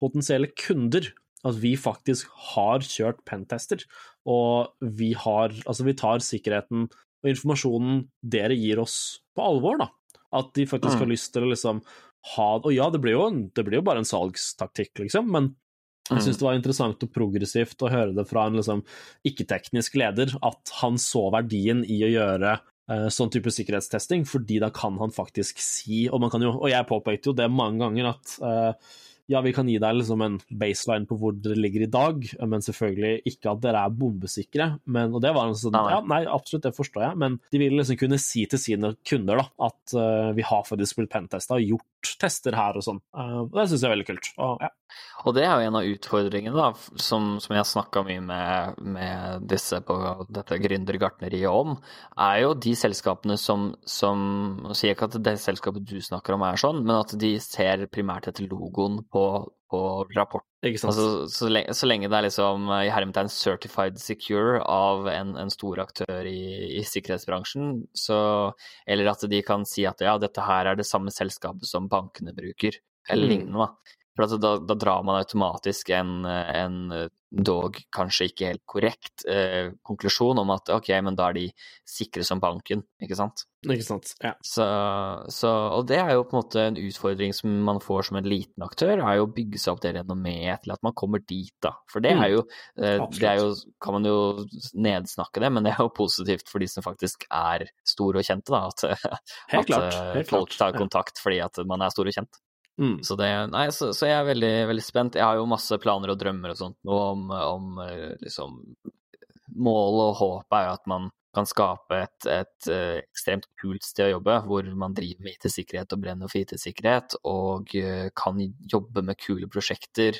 potensielle kunder at vi faktisk har kjørt pentester, og vi har Altså, vi tar sikkerheten og informasjonen dere gir oss, på alvor, da. At de faktisk mm. har lyst til å liksom ha Og ja, det blir jo, det blir jo bare en salgstaktikk, liksom, men jeg syns mm. det var interessant og progressivt å høre det fra en liksom, ikke-teknisk leder, at han så verdien i å gjøre uh, sånn type sikkerhetstesting, fordi da kan han faktisk si Og, man kan jo, og jeg påpekte jo det mange ganger, at uh, ja, vi kan gi deg liksom en baseline på hvor dere ligger i dag, men selvfølgelig ikke at dere er bombesikre. Men, og det var en sånn, ja, nei, absolutt, det forstår jeg, men de vil liksom kunne si til sine kunder da, at uh, vi har faktisk blitt pentesta og gjort tester her og sånn. Uh, det syns jeg er veldig kult. Og, ja. og, det er jo en av utfordringene, da, som, som jeg snakka mye med, med, disse på dette gründergartneriet om, er jo de selskapene som, som sier ikke at det selskapet du snakker om er sånn, men at de ser primært etter logoen på på, rapport. Altså, så, lenge, så, lenge, det er liksom i hermetegn certified secure av en, en stor aktør i, i, sikkerhetsbransjen, så Eller at de kan si at ja, dette her er det samme selskapet som bankene bruker, eller mm. lignende. da. For da, da, drar man automatisk en, en dog kanskje ikke helt korrekt eh, konklusjon om at ok, men da er de sikre som banken, ikke sant? Ikke sant, ja. Så, så, og det er jo på en måte en utfordring som man får som en liten aktør, er jo å bygge seg opp det renommeet til at man kommer dit, da. For det er mm. jo, eh, det er jo kan man jo nedsnakke det, men det er jo positivt for de som faktisk er store og kjente, da. At, helt at klart, eh, folk tar kontakt fordi at man er stor og kjent. Mm. Så, det, nei, så, så, jeg er veldig, veldig, spent. Jeg har jo masse planer og drømmer og sånt nå om, om eh, liksom Målet og håpet er jo at man kan skape et, et, uh, ekstremt kult sted å jobbe, hvor man driver med IT-sikkerhet og brenner for IT-sikkerhet, og uh, kan jobbe med kule prosjekter.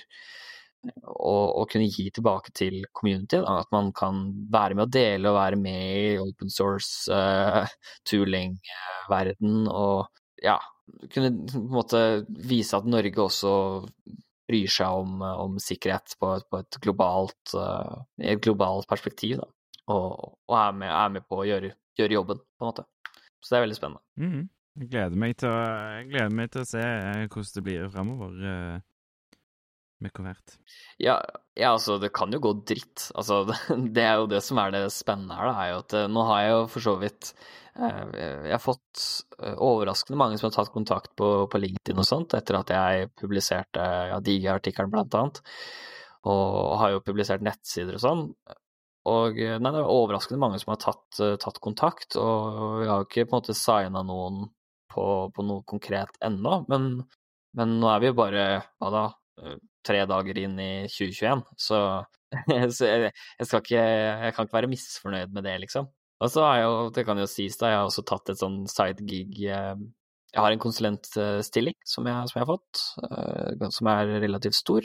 Og, og, kunne gi tilbake til community. Da. At man kan være med å dele og være med i open source uh, tooling-verden. Og ja, kunne på en måte vise at Norge også bryr seg om, om sikkerhet på, på et globalt, uh, et globalt perspektiv, da. Og, og er, med, er, med, på å gjøre, gjøre, jobben, på en måte. Så det er veldig spennende. Mm. Jeg, gleder å, jeg gleder meg til å se eh, hvordan det blir fremover. Med. Ja, ja, altså, det kan jo gå dritt. Altså, det, er jo det som er det spennende her, da, er jo at nå har jeg jo for så vidt Eh, jeg har fått eh, overraskende mange som har tatt kontakt på, på LinkedIn og sånt, etter at jeg publiserte ja, Digi-artikkelen, blant annet. Og har jo publisert nettsider og sånn. og nei, det er overraskende mange som har tatt, tatt kontakt, og vi har jo ikke på en måte signa noen på, på, noe konkret ennå, men, men, nå er vi jo bare hva da, tre dager inn i 2021, så, så jeg, jeg, skal ikke Jeg kan ikke være misfornøyd med det, liksom. Og så har jeg jo, det kan jo sies da, jeg har også tatt et sånn side gig Jeg har en konsulentstilling som jeg, som jeg har fått, som er relativt stor.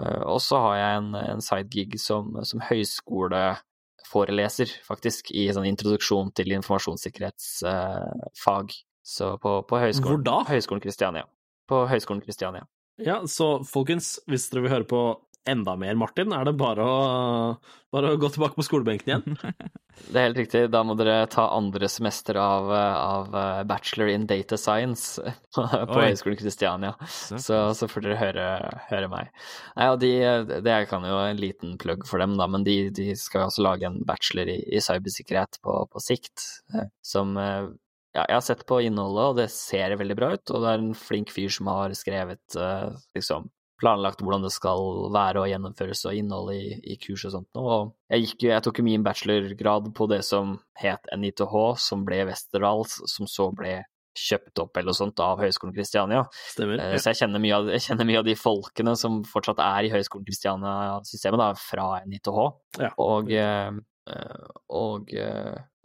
Eh, og så har jeg en, en sidegig som, som høyskoleforeleser, faktisk, i sånn introduksjon til informasjonssikkerhetsfag. Så på, på høyskolen, Hvor da? Høyskolen Kristiania. På Høgskolen Kristiania. Ja, så folkens, hvis dere vil høre på enda mer Martin, er det bare å, bare å gå tilbake på skolebenken igjen. Det er helt riktig. Da må dere ta andre semester av, av bachelor in data science på, på Høgskolen Kristiania. Så, så, får dere høre, høre meg. Nei, og de, det kan jo en liten plugg for dem, da, men de, de skal jo også lage en bachelor i, i cybersikkerhet på, på, sikt, som ja, jeg har sett på innholdet, og det ser veldig bra ut. Og det er en flink fyr som har skrevet liksom planlagt hvordan det skal være og gjennomføres og innholdet i, i kurs og sånt noe. Og jeg, gikk, jeg tok min bachelorgrad på det som het NITH, som ble Westerdals, som så ble kjøpt opp eller noe sånt av Høgskolen Kristiania. Stemmer. ja. så jeg kjenner, av, jeg kjenner mye av de folkene som fortsatt er i Høgskolen Kristiania-systemet, da, fra NITH. Ja. Og, og, og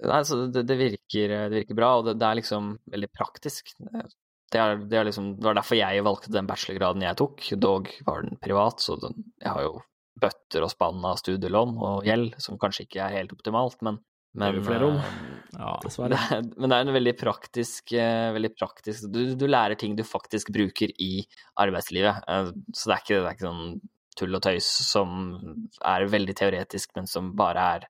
Nei, så det, det, virker, det virker bra, og det, det er liksom veldig praktisk. Det, er, det, er liksom, det, var derfor jeg valgte den bachelorgraden jeg tok. Dog var den privat, så den, jeg har jo bøtter og spann av studielån og gjeld, som kanskje ikke er helt optimalt, men men, det er flere. Ja, det er, men det er en veldig praktisk, veldig praktisk du, du, lærer ting du faktisk bruker i arbeidslivet. Så det er ikke, det er ikke sånn tull og tøys som er veldig teoretisk, men som bare er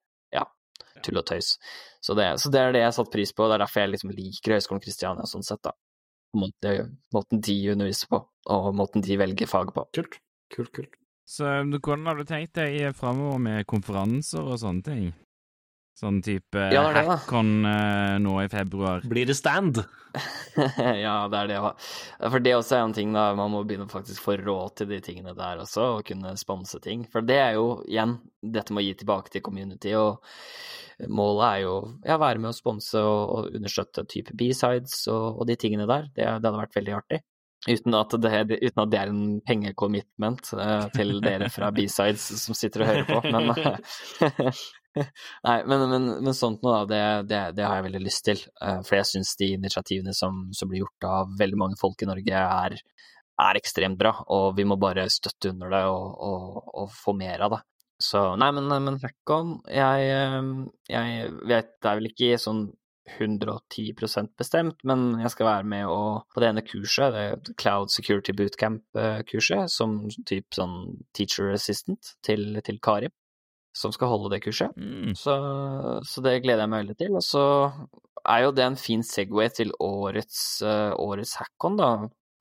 tull og tøys. Så det, så det er det jeg har satt pris på, og det er derfor jeg liksom liker Høgskolen Kristiania sånn sett, da måten, måten de underviser på, og måten de velger fag på. Kult, kult, kult. Så hvordan har du tenkt deg framover med konferanser og sånne ting? Sånn type ja, det Hackon uh, nå i februar. Blir det stand? ja, det er det. For det også er en ting, da. Man må begynne faktisk få råd til de tingene der også, og kunne sponse ting. For det er jo, igjen, dette med å gi tilbake til community, og målet er jo ja, være med å sponse og, og understøtte type B-sides og, og, de tingene der. Det, det, hadde vært veldig artig. Uten at det, uten at det er en pengecommitment uh, til dere fra B-sides som sitter og hører på, men Nei, men, men, men, sånt noe, det, det, det, har jeg veldig lyst til. Uh, for jeg syns de initiativene som, som, blir gjort av veldig mange folk i Norge, er, er ekstremt bra. Og vi må bare støtte under det og, og, og få mer av det. Så nei, men, men Hackon jeg, eh, jeg, vet Det er vel ikke sånn 110% bestemt, men jeg skal være med og, på det ene kurset, det Cloud Security Bootcamp-kurset, som type sånn teacher assistant til, til Kari som skal holde det kurset. Mm. Så, så, det gleder jeg meg veldig til. Og så er jo det en fin Segway til årets, uh, årets hackon, da,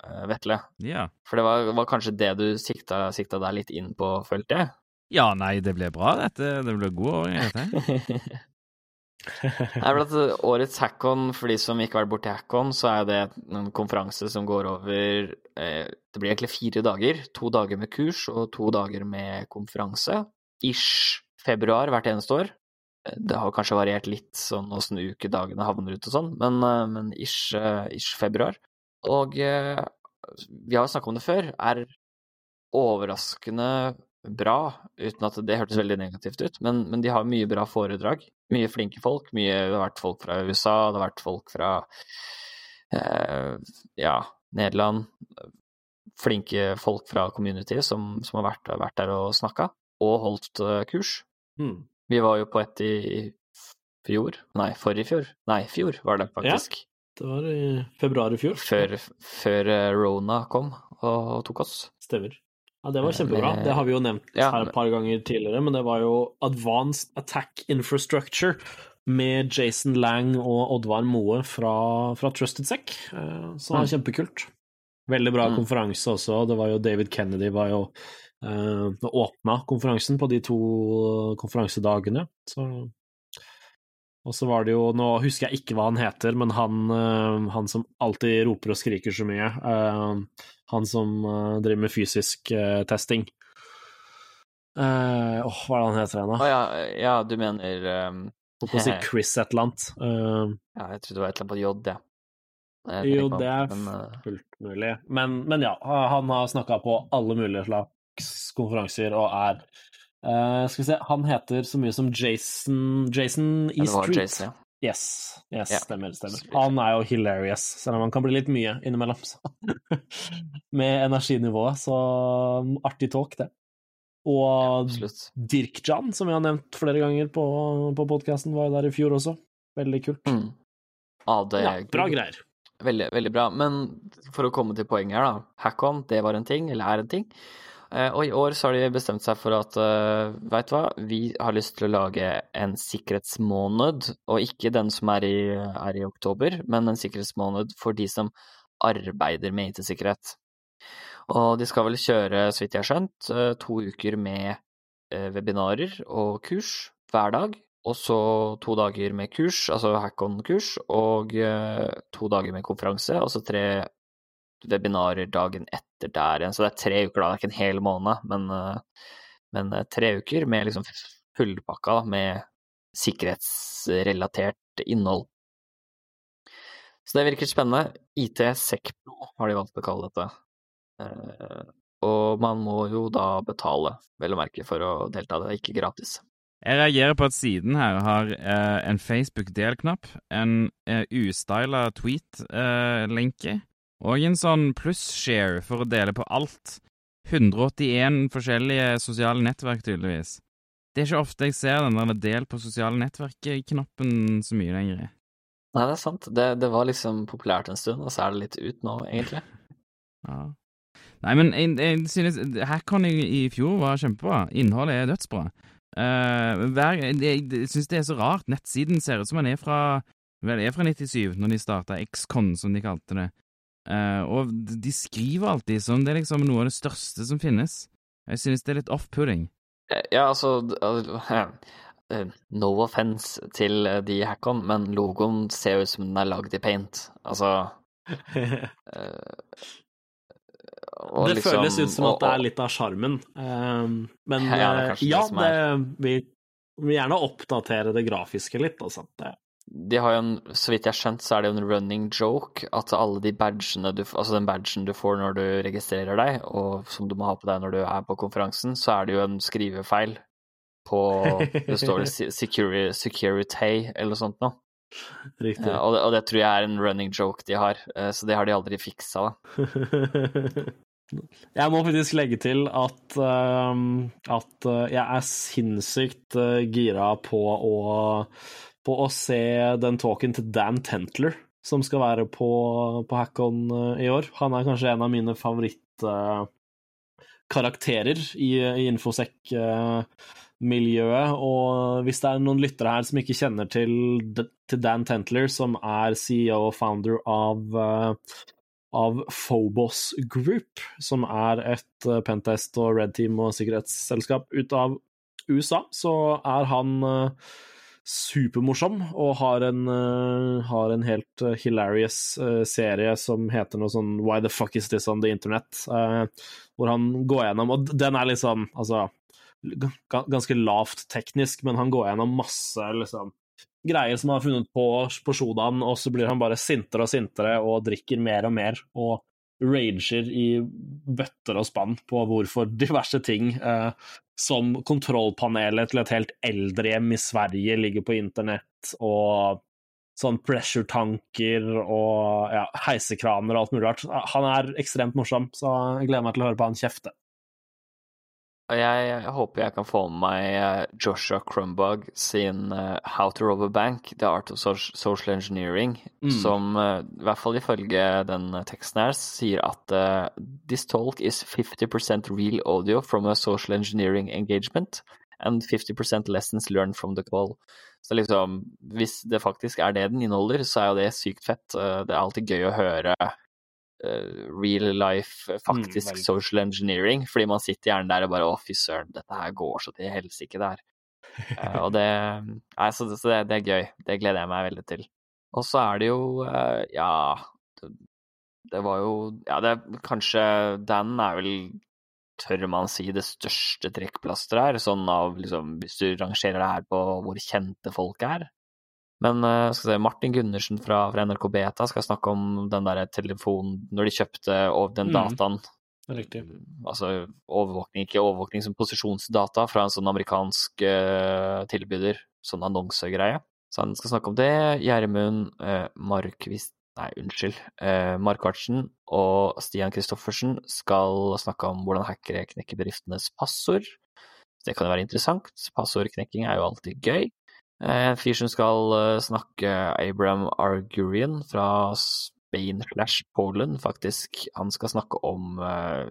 uh, Vetle. Ja. For det var, var, kanskje det du sikta, sikta deg litt inn på, følte jeg? Ja, nei, det ble bra, dette. Det ble god åring, dette. Nei, at årets hackon, for de som ikke har vært borti hackon, så er det en konferanse som går over eh, Det blir egentlig fire dager. To dager med kurs og to dager med konferanse ish februar hvert eneste år. Det har kanskje variert litt sånn åssen ukedagene havner ut og sånn, men, eh, men ish, eh, ish, februar. Og eh, vi har jo snakka om det før, er overraskende bra, uten at det hørtes veldig negativt ut, men, men de har mye bra foredrag. Mye flinke folk. Mye, det har vært folk fra USA, det har vært folk fra eh, ja, Nederland. Flinke folk fra community som, som har vært, vært der og snakka og holdt uh, kurs. Mm. Vi var jo på et i fjor Nei, forrige fjor. Nei, fjor var det faktisk. Ja, det var i februar i fjor. Før, før uh, Rona kom og, tok oss. Stemmer. Ja, det var kjempebra. Det har vi jo nevnt ja, her et par ganger tidligere, men det var jo Advanced Attack Infrastructure med Jason Lang og Oddvar Moe fra, fra Trusted Sec, eh, så det var mm. kjempekult. Veldig bra mm. konferanse også. Det var jo David Kennedy var jo uh, åpna konferansen på de to konferansedagene. Så og så var det jo Nå husker jeg ikke hva han heter, men han, uh, han som alltid roper og skriker så mye. Uh, han som driver med fysisk testing. Eh, Åh, hva er det han heter igjen, da? da? ja, ja, du mener um, Holdt på å si Chris et eller annet. Eh, Ja, jeg trodde det var et eller annet på J, ja. Jo, det er eh, fullt mulig. Men, men ja, han har snakka på alle mulige konferanser og er uh, Skal vi se, han heter så mye som Jason Jason E. ja, det Street. Jason, ja. Yes, yes Ja. stemmer. stemmer. Han er jo hilarious, selv om han kan bli litt mye innimellom. Med energinivået, så um, artig talk, det. Og ja, Dirk Jan, som vi har nevnt flere ganger på, på podkasten, var jo der i fjor også. Veldig kult. Mm. Ja, det Ja, bra greier. Veldig, veldig bra. Men for å komme til poenget her, da. Hack-on, det var en ting, eller er en ting. Eh, Og i år så har de bestemt seg for at uh, veit du hva, vi har lyst til å lage en sikkerhetsmåned, og ikke den som er i, er i oktober, men en sikkerhetsmåned for de som arbeider med IT-sikkerhet. Og de skal vel kjøre, så vidt jeg har skjønt, eh, to uker med eh, webinarer og kurs hver dag. Og så to dager med kurs, altså hack-on-kurs, og eh, to dager med konferanse, og så tre webinarer dagen etter der igjen. Så det er tre uker, da. Det er ikke en hel måned, men, eh, men eh, tre uker med liksom fullpakka med sikkerhetsrelatert innhold. Så det virker spennende. IT Secpro har de valgt å kalle dette. Eh, og man må jo da betale, vel å merke, for å delta. Det er ikke gratis. Jeg reagerer på at siden her har eh, en Facebook-delknapp, en eh, ustyla tweet-lenke og en sånn pluss-share for å dele på alt. 181 forskjellige sosiale nettverk, tydeligvis. Det er ikke ofte jeg ser den der del på sosiale nettverk-knappen så mye lenger. Nei, det er sant. Det, det var liksom populært en stund, og så er det litt ut nå, egentlig. Ja. Nei, men jeg, jeg synes Hackon i, i fjor var kjempebra. Innholdet er dødsbra. Uh, hver, jeg, jeg synes det er så rart. Nettsiden ser ut som den er fra Vel, er fra 97, når de starta XCon, som de kalte det. Eh, og de skriver alltid som det er liksom noe av det største som finnes. Jeg synes det er litt off-pudding. Eh, Ja, altså eh, No offense til de i Hackon, men logoen ser ut som den er lagd i paint. Altså eh, og det liksom- føles ut som at og- det er litt av sjarmen. Um, men Ja, det det ja, det, vi vil gjerne oppdatere det grafiske litt. Altså. Det, De har jo en, så vidt jeg har skjønt, så er det jo en running joke at alle de badgene du Altså den badgen du får når du registrerer deg, og som du må ha på deg når du er på konferansen, så er det jo en skrivefeil på Det står det security, security eller noe sånt noe. riktig. Ja, Og det, og det tror jeg er en running joke de har, eh, så det har de aldri fiksa, da. Jeg må faktisk legge til at, uh, at jeg er sinnssykt gira på å, på å se den talken til Dan Tentler som skal være på, på Hackon uh, i år. Han er kanskje en av mine favorittkarakterer i, i infosec-miljøet. og hvis det er noen lyttere her som ikke kjenner til, til Dan Tentler, som er CEO og founder av av Phobos Group, som er et Pentest og Red Team og sikkerhetsselskap ut av USA, så er han uh, supermorsom og har en, uh, har en helt uh, hilarious uh, serie som heter noe sånn Why the fuck is this on the internet? Hvor han går gjennom Og den er sånn, altså Ganske lavt teknisk, men han går gjennom masse liksom greier som han har funnet på på Shodan, og så blir han bare sintere og sintere og drikker mer og mer og rager i bøtter og spann på hvorfor diverse ting, eh, som kontrollpanelet til et helt eldrehjem i Sverige ligger på internett, og sånn pressure-tanker og ja, heisekraner og alt mulig rart. Han er ekstremt morsom, så jeg gleder meg til å høre på han kjefte. Jeg, jeg håper jeg kan få med meg eh, Joshua Crumbug sin uh, How to Rob a Bank, The Art of Social Engineering, Mm. som uh, i hvert fall ifølge den teksten her sier at uh, This talk is 50% real audio from a social engineering engagement and 50% lessons learned from the call. Så liksom, hvis det faktisk er det den inneholder, så er jo det sykt fett. Det er alltid gøy å høre real life, eh, faktisk mm, social engineering, fordi man sitter gjerne der og bare å, fy søren, dette her går så til helsike det her. uh, og det, nei, så, det, så det, det er gøy. Det gleder jeg meg veldig til. Og så er det jo, uh, ja det, det var jo Ja, det kanskje Dan er vel tør man si, det største trekkplasteret her, sånn av liksom Hvis du rangerer det her på hvor kjente folk er. Men skal se, Martin Gundersen fra, fra, NRK Beta skal snakke om den der telefonen Når de kjøpte den dataen. Mm, riktig. Altså overvåkning, ikke overvåkning som posisjonsdata fra en sånn amerikansk uh, tilbyder. Sånn annonsegreie. Så han skal snakke om det. Gjermund uh, Markvist Nei, unnskyld. Eh, Markvartsen og Stian Christoffersen skal snakke om hvordan hackere knekker bedriftenes passord. Det kan jo være interessant. Passordknekking er jo alltid gøy. Eh, en fyr som skal uh, snakke Abraham Argurian fra Spain slash Poland, faktisk. Han skal snakke om uh,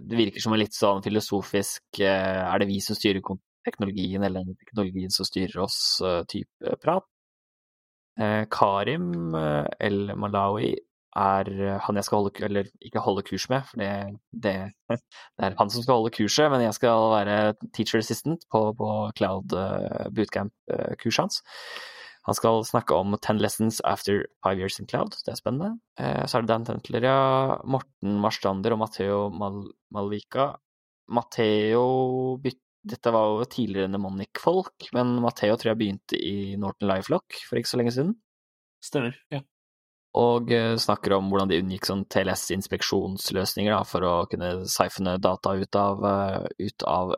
Det virker som en litt sånn filosofisk Er det vi som styrer teknologien, eller teknologien som styrer oss-type prat? Eh, Karim eh, El Malawi er eh, han jeg skal holde, eller ikke holde kurs med, for det, det, det, er han som skal holde kurset, men jeg skal være teacher assistant på, på Cloud bootcamp-kurset hans. Han skal snakke om 10 lessons after five years in cloud, det er spennende. Så er det Dan Tentler, ja. Morten Marstander og Matheo Mal Malvika. Matheo dette var jo tidligere Nemonic-folk, men Matheo tror jeg begynte i Norton Lifelock for ikke så lenge siden. Stemmer, ja. Og uh, snakker om hvordan de unngikk sånn TLS-inspeksjonsløsninger for å kunne siphone data ut av, uh, ut av,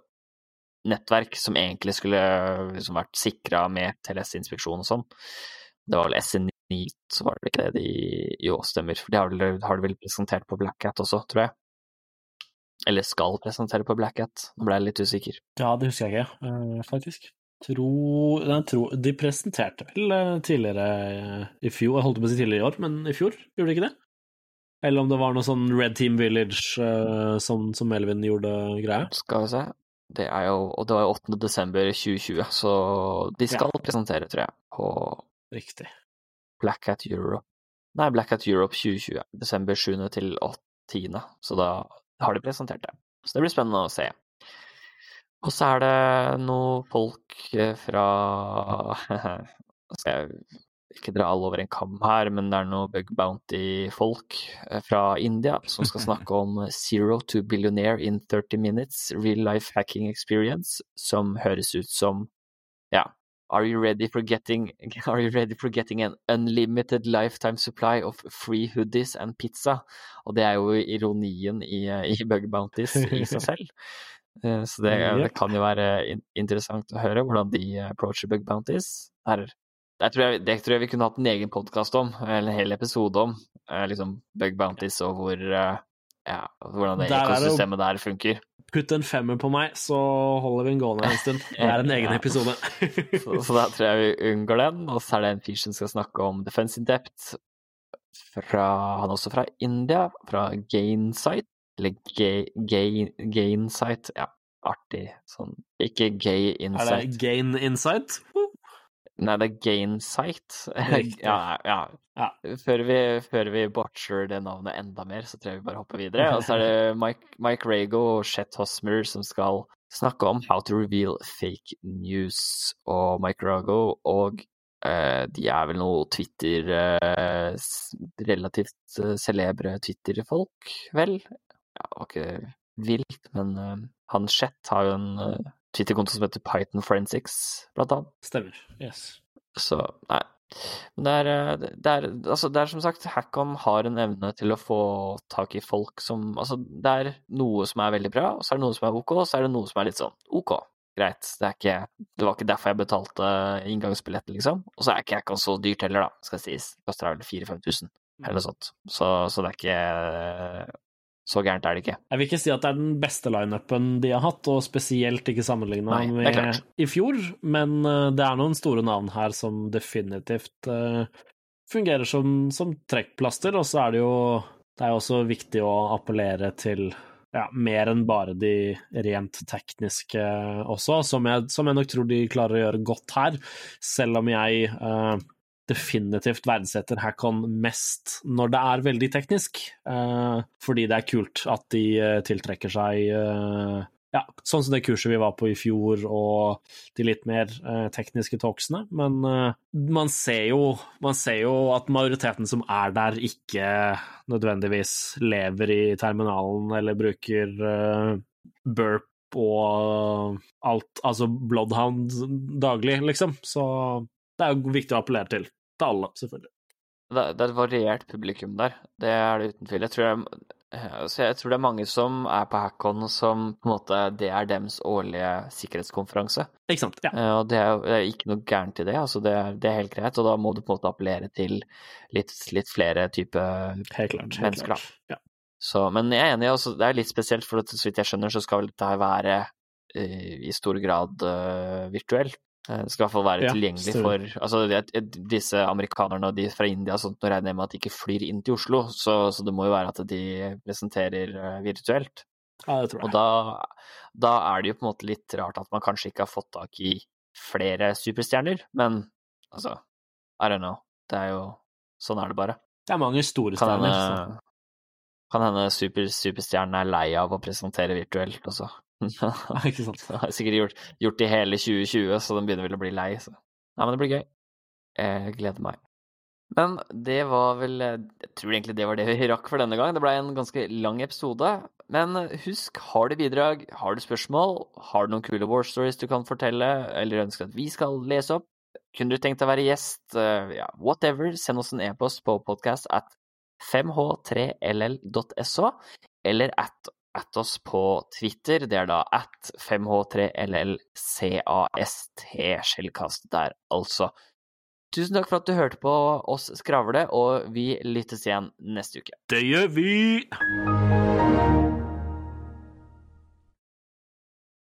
nettverk som egentlig skulle liksom, vært sikra med TLS-inspeksjon og sånn. Det var vel SN9, så var det ikke det de Jo, stemmer. For de har, har de vel presentert på Blackhat også, tror jeg. Eller skal presentere på Black Hat. Nå ble jeg litt usikker. Ja, det husker jeg ikke, faktisk. Tro, nei, tro, De presenterte vel uh, tidligere uh, i fjor, jeg holdt på å si tidligere i år, men i fjor gjorde de ikke det? Eller om det var noe sånn Red Team Village som, som Melvin gjorde greia? Skal vi se. Det er jo, og det var jo 8. desember 2020, så de skal ja. presentere, tror jeg, på Riktig. Black Hat Europe. Nei, Black Hat Europe 2020. Desember 7. til 10. Så da har de presentert det. Så det blir spennende å se. Og så er det noen folk eh, fra Skal jeg ikke dra alle over en kam her, men det er noen Bug Bounty-folk eh, fra India som skal snakke om Zero to Billionaire in 30 Minutes, Real Life Hacking Experience, som høres ut som ja, Are you ready for getting Are you ready for getting an unlimited lifetime supply of free hoodies and pizza? Og det er jo ironien i, i Bug Bounties i seg selv. Eh, så det, det, kan jo være interessant å høre hvordan de approacher Bug Bounties. Her, det, tror jeg, det tror jeg vi kunne hatt en egen podkast om, eller en hel episode om. Eh, liksom Bug Bounties og hvor, eh, ja, hvordan det ekosystemet der funker. Putt en femmer på meg, så holder vi den gående en stund. Det er en egen episode. så, så, da tror jeg vi unngår den. Og så er det en fyr som skal snakke om defense in depth. Fra, han er også fra India, fra Gainsight. Eller Gay Insight. ja, artig sånn Ikke gay insight. Er det gain insight? Nei, det er Gainsight. ja, ja. ja. Før, vi, før vi botcher det navnet enda mer, så tror jeg vi bare hopper videre. Og så er det Mike, Mike Rago og Chet Hosmer som skal snakke om how to reveal fake news. Og Mike Rago og uh, de er vel noe Twitter uh, Relativt uh, celebre Twitter-folk, vel? Ja, det var ikke vilt, men han Chet har jo en Twitter-konto som heter Python Forensics, blant annet. Stemmer. Yes. Så nei. Men det er, eh, det er, altså det er som sagt, Hackon har en evne til å få tak i folk som Altså, det er noe som er veldig bra, og så er det noe som er ok, og så er det noe som er litt sånn ok. Greit. Det, er ikke, det var ikke derfor jeg betalte inngangsbilletten, liksom. Og så er ikke Hackon så dyrt heller, da, skal sies. Det koster vel 4000-5000 eller noe sånt. Så, så det er ikke så gærent er det ikke. Jeg vil ikke si at det er den beste lineupen de har hatt, og spesielt ikke sammenligna med i fjor, men eh, det er noen store navn her som definitivt uh, fungerer som, som trekkplaster, og så er det jo det er også viktig å appellere til ja, mer enn bare de rent tekniske også, som jeg, som jeg, nok tror de klarer å gjøre godt her, selv om jeg uh, definitivt verdsetter Hackon mest når det er veldig teknisk, uh, fordi det er kult at de uh, tiltrekker seg uh, ja, sånn som det kurset vi var på i fjor, og de litt mer eh, tekniske talksene. Men eh, man, ser jo, man ser jo at majoriteten som er der, ikke nødvendigvis lever i terminalen eller bruker eh, burp og alt, altså Bloodhound daglig, liksom. Så det er jo viktig å appellere til. Til alle, selvfølgelig. Det, det er et variert publikum der, det er det uten tvil. Jeg tror, jeg, altså jeg tror det er mange som er på Hackon som på en måte Det er dems årlige sikkerhetskonferanse. Ikke sant? Ja. Eh, Og det er det er ikke noe gærent i det, altså det er, det er helt greit. Og da må du på en måte appellere til litt, litt flere type Helt klart. Helt Mennesker, klart. Ja. Så, men jeg er enig, altså, det er litt spesielt, for så vidt jeg skjønner, så skal vel dette her være eh, i stor grad virtuelt. Eh, Det skal i hvert fall være Ja, tilgjengelig for altså, Disse amerikanerne og de fra India sånt, nå regner jeg med at de ikke flyr inn til Oslo, så, så det må jo være at de presenterer eh, virtuelt. ja, det tror Og da, da er det jo på en måte litt rart at man kanskje ikke har fått tak i flere superstjerner, men altså I don't know. Det er jo Sånn er det bare. Det er mange store Kan stjerner. hende, kan hende super, superstjernen er lei av å presentere virtuelt også. Ikke sant? Det har sikkert gjort, gjort i hele 2020, så den begynner vel å bli lei. Så. Nei, men det blir gøy. Jeg gleder meg. Men det var vel Jeg tror egentlig det var det vi rakk for denne gang. Det ble en ganske lang episode. Men husk, har du bidrag, har du spørsmål, har du noen kule war stories du kan fortelle, eller ønsker at vi skal lese opp, kunne du tenkt deg å være gjest, eh, ja, whatever, send oss en e-post på podcast at 5h3ll.so, eller at, at oss på Twitter. Det er da at 5h3llcast, skjellkast der, altså. Tusen takk for at du hørte på oss skravle, og vi lyttes igjen neste uke. Det gjør vi!